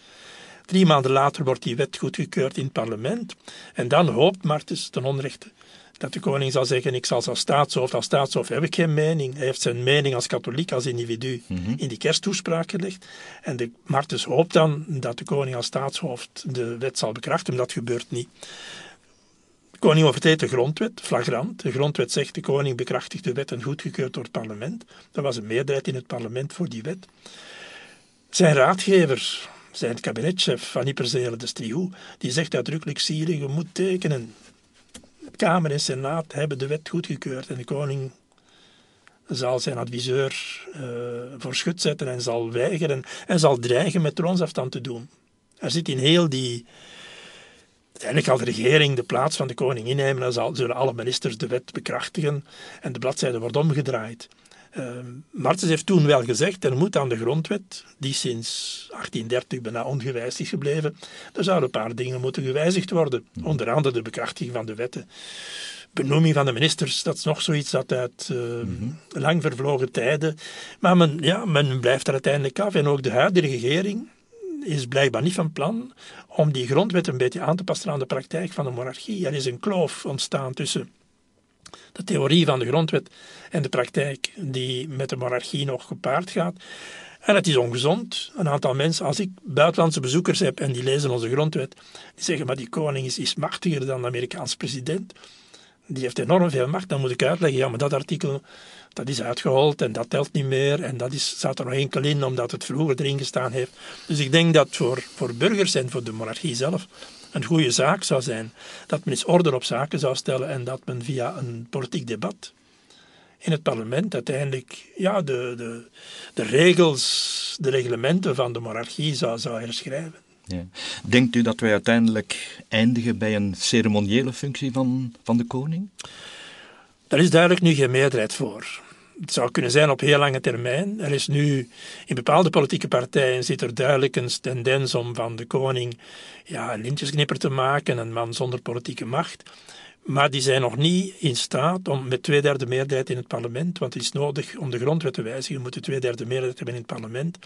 B: Drie maanden later wordt die wet goedgekeurd in het parlement en dan hoopt Martens ten onrechte dat de koning zal zeggen, ik zal als staatshoofd, als staatshoofd heb ik geen mening. Hij heeft zijn mening als katholiek, als individu mhm. in die kersttoespraak gelegd. En de Martens hoopt dan dat de koning als staatshoofd de wet zal bekrachten, maar dat gebeurt niet. De koning overtreedt de grondwet, flagrant. De grondwet zegt, de koning bekrachtigt de wet en goedgekeurd door het parlement. Er was een meerderheid in het parlement voor die wet. Zijn raadgever, zijn kabinetchef van Yperzele de Striou, die zegt uitdrukkelijk, Syrië, je moet tekenen. Kamer en Senaat hebben de wet goedgekeurd en de koning zal zijn adviseur uh, voor schut zetten en zal weigeren en zal dreigen met troonsafstand te doen. Er zit in heel die. Uiteindelijk zal de regering de plaats van de koning innemen en zal, zullen alle ministers de wet bekrachtigen en de bladzijde wordt omgedraaid. Uh, Martens heeft toen wel gezegd, er moet aan de grondwet, die sinds 1830 bijna ongewijzigd is gebleven, er zouden een paar dingen moeten gewijzigd worden. Hmm. Onder andere de bekrachtiging van de wetten. Benoeming van de ministers, dat is nog zoiets dat uit uh, lang vervlogen tijden. Maar men, ja, men blijft er uiteindelijk af. En ook de huidige regering is blijkbaar niet van plan om die grondwet een beetje aan te passen aan de praktijk van de monarchie. Er is een kloof ontstaan tussen de theorie van de grondwet en de praktijk die met de monarchie nog gepaard gaat. En het is ongezond. Een aantal mensen, als ik buitenlandse bezoekers heb en die lezen onze grondwet, die zeggen, maar die koning is, is machtiger dan de Amerikaanse president. Die heeft enorm veel macht. Dan moet ik uitleggen, ja, maar dat artikel dat is uitgehold en dat telt niet meer. En dat is, staat er nog enkel in omdat het vroeger erin gestaan heeft. Dus ik denk dat voor, voor burgers en voor de monarchie zelf een goede zaak zou zijn. Dat men eens orde op zaken zou stellen en dat men via een politiek debat in het parlement uiteindelijk ja, de, de, de regels, de reglementen van de monarchie zou, zou herschrijven. Ja.
A: Denkt u dat wij uiteindelijk eindigen bij een ceremoniële functie van, van de koning?
B: Daar is duidelijk nu geen meerderheid voor. Het zou kunnen zijn op heel lange termijn. Er is nu in bepaalde politieke partijen zit er duidelijk een tendens om van de koning ja, een lintjesknipper te maken, een man zonder politieke macht. Maar die zijn nog niet in staat om met twee derde meerderheid in het parlement, want het is nodig om de grondwet te wijzigen, moeten twee derde meerderheid hebben in het parlement.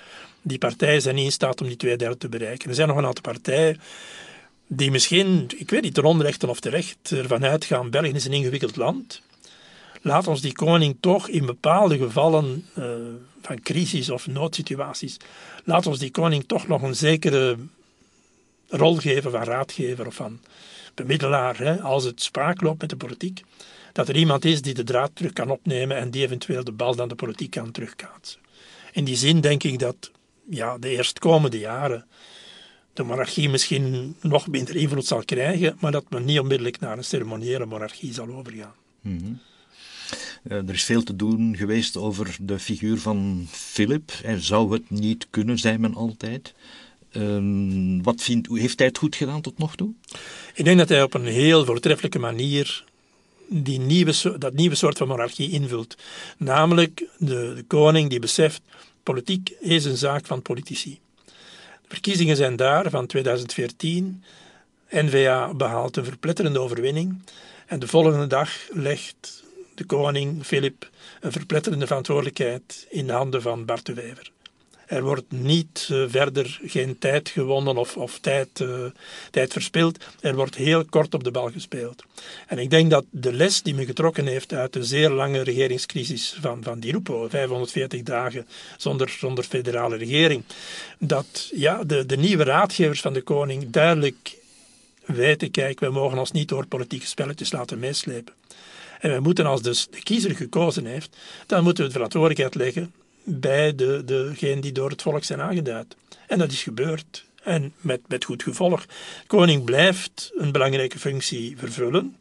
B: Die partijen zijn niet in staat om die twee derde te bereiken. Er zijn nog een aantal partijen die misschien, ik weet niet, ten onrechte of terecht, ervan uitgaan, België is een ingewikkeld land. Laat ons die koning toch in bepaalde gevallen uh, van crisis of noodsituaties, laat ons die koning toch nog een zekere rol geven van raadgever of van bemiddelaar, hè, als het spraak loopt met de politiek, dat er iemand is die de draad terug kan opnemen en die eventueel de bal dan de politiek kan terugkaatsen. In die zin denk ik dat ja, de eerstkomende jaren de monarchie misschien nog minder invloed zal krijgen, maar dat men niet onmiddellijk naar een ceremoniële monarchie zal overgaan.
A: Mhm. Eh, er is veel te doen geweest over de figuur van Philip. Hij zou het niet kunnen, zei men altijd. Ehm, wat vindt, heeft hij het goed gedaan tot nog toe?
B: Ik denk dat hij op een heel voortreffelijke manier die nieuwe, dat nieuwe soort van monarchie invult. Namelijk de, de koning die beseft, politiek is een zaak van politici. De verkiezingen zijn daar van 2014. N-VA behaalt een verpletterende overwinning. En de volgende dag legt de koning, Filip, een verpletterende verantwoordelijkheid in de handen van Bart de Wever. Er wordt niet uh, verder geen tijd gewonnen of, of tijd, uh, tijd verspild. Er wordt heel kort op de bal gespeeld. En ik denk dat de les die men getrokken heeft uit de zeer lange regeringscrisis van, van Di Rupo, 540 dagen zonder, zonder federale regering, dat ja, de, de nieuwe raadgevers van de koning duidelijk weten, kijk, we mogen ons niet door politieke spelletjes laten meeslepen. En we moeten, als dus de kiezer gekozen heeft, dan moeten we de verantwoordelijkheid leggen bij de, degene die door het volk zijn aangeduid. En dat is gebeurd. En met, met goed gevolg. Koning blijft een belangrijke functie vervullen.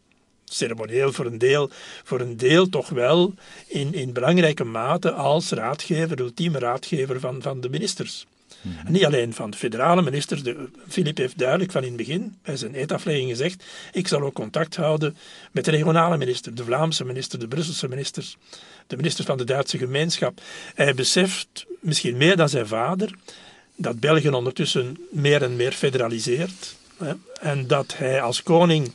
B: Ceremonieel voor een deel, voor een deel toch wel in, in belangrijke mate als raadgever, ultieme raadgever van, van de ministers. Niet alleen van de federale ministers. Filip heeft duidelijk van in het begin bij zijn eetaflegging gezegd: ik zal ook contact houden met de regionale minister, de Vlaamse minister, de Brusselse ministers, de ministers van de Duitse gemeenschap. Hij beseft, misschien meer dan zijn vader, dat België ondertussen meer en meer federaliseert. Hè, en dat hij als koning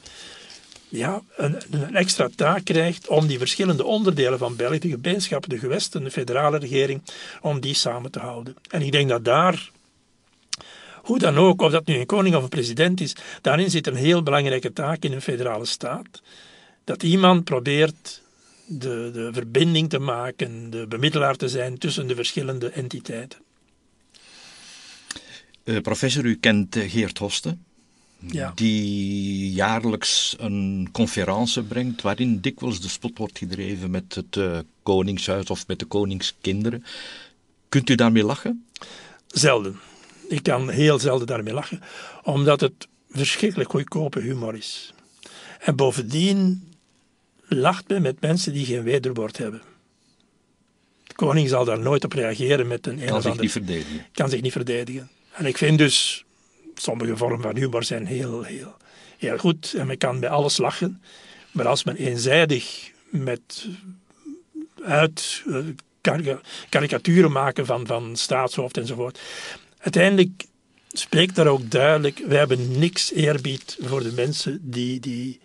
B: ja, een, extra taak krijgt om die verschillende onderdelen van België, de gemeenschappen, de gewesten, de federale regering, om die samen te houden. En ik denk dat daar, hoe dan ook, of dat nu een koning of een president is, daarin zit een heel belangrijke taak in een federale staat. Dat iemand probeert de, de verbinding te maken, de bemiddelaar te zijn tussen de verschillende entiteiten.
A: Uh, professor, u kent uh, Geert Hosten
B: ja.
A: die jaarlijks een conferentie brengt waarin dikwijls de spot wordt gedreven met het uh, koningshuis of met de koningskinderen. Kunt u daarmee lachen?
B: Zelden. Ik kan heel zelden daarmee lachen, omdat het verschrikkelijk goedkope humor is. En bovendien lacht men met mensen die geen wederwoord hebben. De koning zal daar nooit op reageren met een...
A: Kan zich niet verdedigen.
B: Kan zich niet verdedigen. En ik vind dus sommige vormen van humor zijn heel, heel, heel goed en men kan bij alles lachen. Maar als men eenzijdig met uit uh, karikaturen maken van, van staatshoofd enzovoort. Uiteindelijk spreekt daar ook duidelijk, wij hebben niks eerbied voor de mensen die, die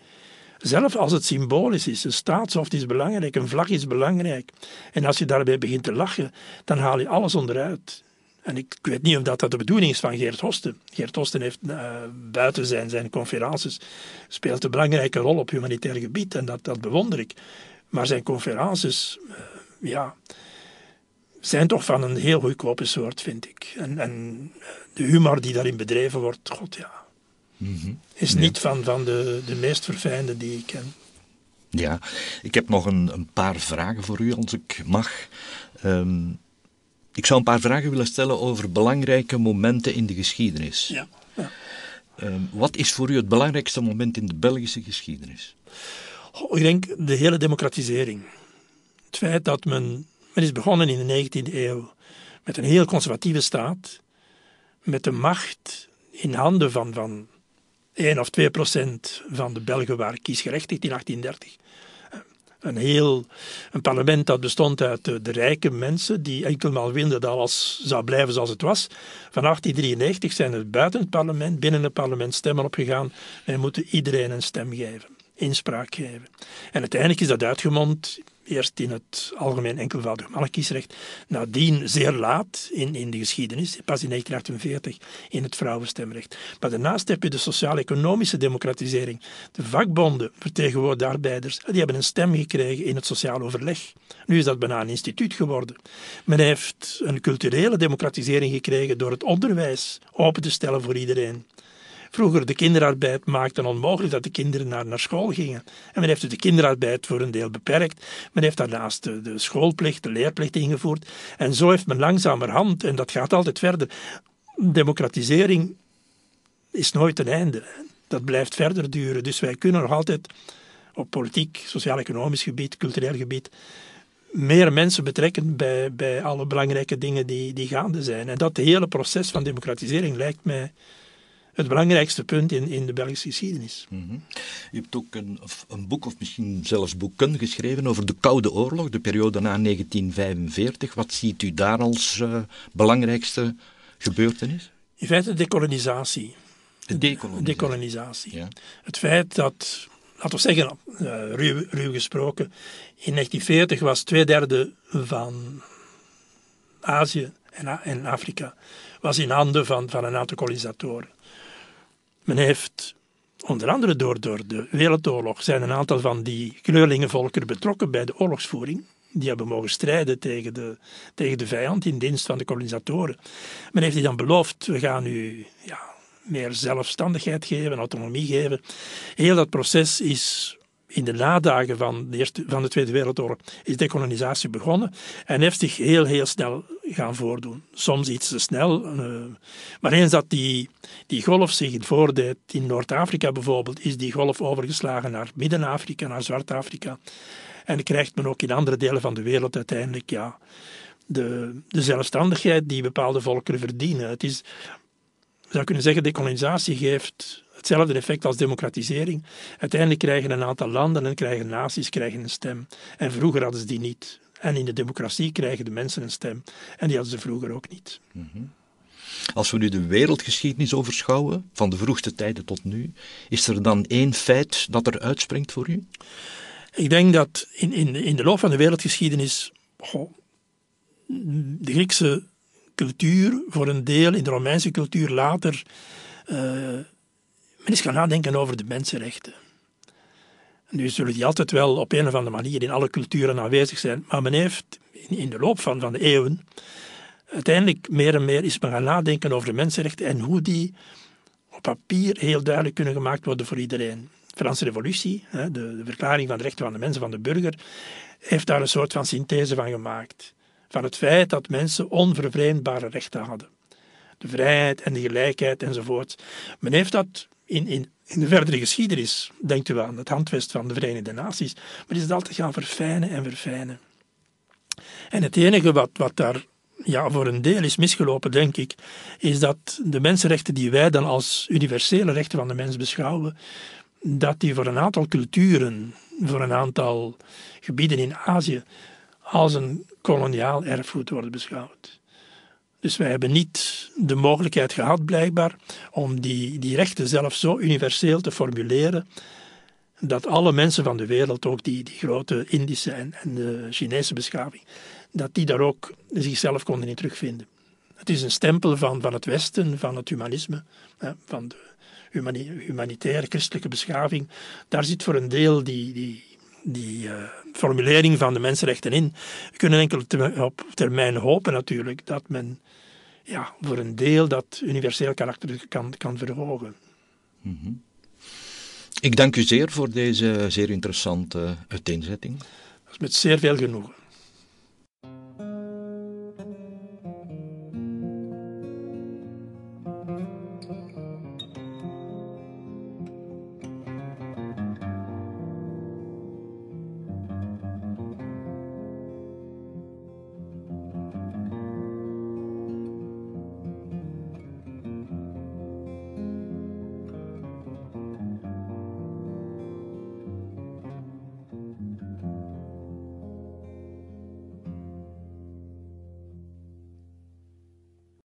B: zelf als het symbolisch is, een staatshoofd is belangrijk, een vlag is belangrijk. En als je daarbij begint te lachen, dan haal je alles onderuit. En ik, weet niet of dat, dat de bedoeling is van Geert Hosten. Geert Hosten heeft uh, buiten zijn, zijn conferences speelt een belangrijke rol op humanitair gebied en dat, dat bewonder ik. Maar zijn conferences, uh, ja, zijn toch van een heel goedkope soort, vind ik. En, en de humor die daarin bedreven wordt, god ja, mm -hmm. is ja. niet van, van de, de meest verfijnde die ik ken.
A: Ja, ik heb nog een, een paar vragen voor u, als ik mag. Um, ik zou een paar vragen willen stellen over belangrijke momenten in de geschiedenis.
B: Ja. ja.
A: Uh, wat is voor u het belangrijkste moment in de Belgische geschiedenis?
B: Oh, ik denk de hele democratisering. Het feit dat men, men is begonnen in de 19e eeuw met een heel conservatieve staat, met de macht in handen van, van 1 of 2 procent van de Belgen waren kiesgerechtigd in 1830 een heel een parlement dat bestond uit de, rijke mensen die enkelmaal wilden dat alles zou blijven zoals het was. Van 1893 zijn er buiten het parlement, binnen het parlement stemmen opgegaan. Wij moeten iedereen een stem geven. inspraak geven. En uiteindelijk is dat uitgemond eerst in het algemeen enkelvoudig mannenkiesrecht, nadien zeer laat in, in de geschiedenis, pas in 1948 in het vrouwenstemrecht. Maar daarnaast heb je de sociaal-economische democratisering. De vakbonden, vertegenwoordigde arbeiders, die hebben een stem gekregen in het sociaal overleg. Nu is dat bijna een instituut geworden. Men heeft een culturele democratisering gekregen door het onderwijs open te stellen voor iedereen. Vroeger de kinderarbeid maakte onmogelijk dat de kinderen naar, naar school gingen. En men heeft de kinderarbeid voor een deel beperkt. Men heeft daarnaast de, de schoolplicht, de leerplicht ingevoerd. En zo heeft men langzamerhand, en dat gaat altijd verder, democratisering is nooit een einde. Dat blijft verder duren. Dus wij kunnen nog altijd op politiek, sociaal-economisch gebied, cultureel gebied, meer mensen betrekken bij, bij alle belangrijke dingen die, die gaande zijn. En dat hele proces van democratisering lijkt mij het belangrijkste punt in, in de Belgische geschiedenis.
A: Mm -hmm. Je hebt ook een, een, boek, of misschien zelfs boeken, geschreven over de Koude Oorlog, de periode na 1945. Wat ziet u daar als uh, belangrijkste gebeurtenis?
B: In feite de decolonisatie.
A: De decolonisatie.
B: decolonisatie. Ja. Het feit dat, laten we zeggen, uh, ruw, ruw gesproken, in 1940 was twee derde van Azië en, en Afrika was in handen van, van een aantal kolonisatoren. Men heeft onder andere door, door de Wereldoorlog zijn een aantal van die kleurlingenvolkeren betrokken bij de oorlogsvoering. Die hebben mogen strijden tegen de, tegen de vijand in dienst van de kolonisatoren. Men heeft die dan beloofd, we gaan u ja, meer zelfstandigheid geven, autonomie geven. Heel dat proces is in de nadagen van de, eerste, van de Tweede Wereldoorlog is decolonisatie begonnen en heeft zich heel, heel snel gaan voordoen. Soms iets te snel. Uh, maar eens dat die, die golf zich voordeed, in Noord-Afrika bijvoorbeeld, is die golf overgeslagen naar Midden-Afrika, naar Zwart-Afrika. En krijgt men ook in andere delen van de wereld uiteindelijk ja, de, de zelfstandigheid die bepaalde volkeren verdienen. Het is, zou kunnen zeggen, decolonisatie geeft hetzelfde effect als democratisering. Uiteindelijk krijgen een aantal landen en krijgen naties krijgen een stem. En vroeger hadden ze die niet. En in de democratie krijgen de mensen een stem. En die hadden ze vroeger ook niet.
A: Mm Als we nu de wereldgeschiedenis overschouwen, van de vroegste tijden tot nu, is er dan één feit dat er uitspringt voor u?
B: Ik denk dat in, in, in de loop van de wereldgeschiedenis de Griekse cultuur voor een deel, in de Romeinse cultuur later, uh, men is gaan nadenken over de mensenrechten. Nu zullen die altijd wel op een of andere manier in alle culturen aanwezig zijn, maar men heeft in de loop van, van de eeuwen uiteindelijk meer en meer is men gaan nadenken over de mensenrechten en hoe die op papier heel duidelijk kunnen gemaakt worden voor iedereen. De Franse revolutie, de, de verklaring van de rechten van de mensen, van de burger, heeft daar een soort van synthese van gemaakt. Van het feit dat mensen onvervreemdbare rechten hadden. De vrijheid en de gelijkheid enzovoort. Men heeft dat in, in, in de verdere geschiedenis, denkt u aan het handvest van de Verenigde Naties, maar is het altijd gaan verfijnen en verfijnen. En het enige wat, wat daar ja, voor een deel is misgelopen, denk ik, is dat de mensenrechten die wij dan als universele rechten van de mens beschouwen, dat die voor een aantal culturen, voor een aantal gebieden in Azië, als een koloniaal erfgoed worden beschouwd. Dus wij hebben niet de mogelijkheid gehad, blijkbaar, om die, die rechten zelf zo universeel te formuleren dat alle mensen van de wereld, ook die, die grote Indische en, en de Chinese beschaving, dat die daar ook zichzelf konden in terugvinden. Het is een stempel van, van het Westen, van het humanisme, van de humanitaire christelijke beschaving. Daar zit voor een deel die, die, die uh, formulering van de mensenrechten in. We kunnen enkel op termijn hopen natuurlijk dat men ja, voor een deel dat universeel karakter kan, kan verhogen. Mm
A: -hmm. Ik dank u zeer voor deze zeer interessante uiteenzetting.
B: Dat is met zeer veel genoegen.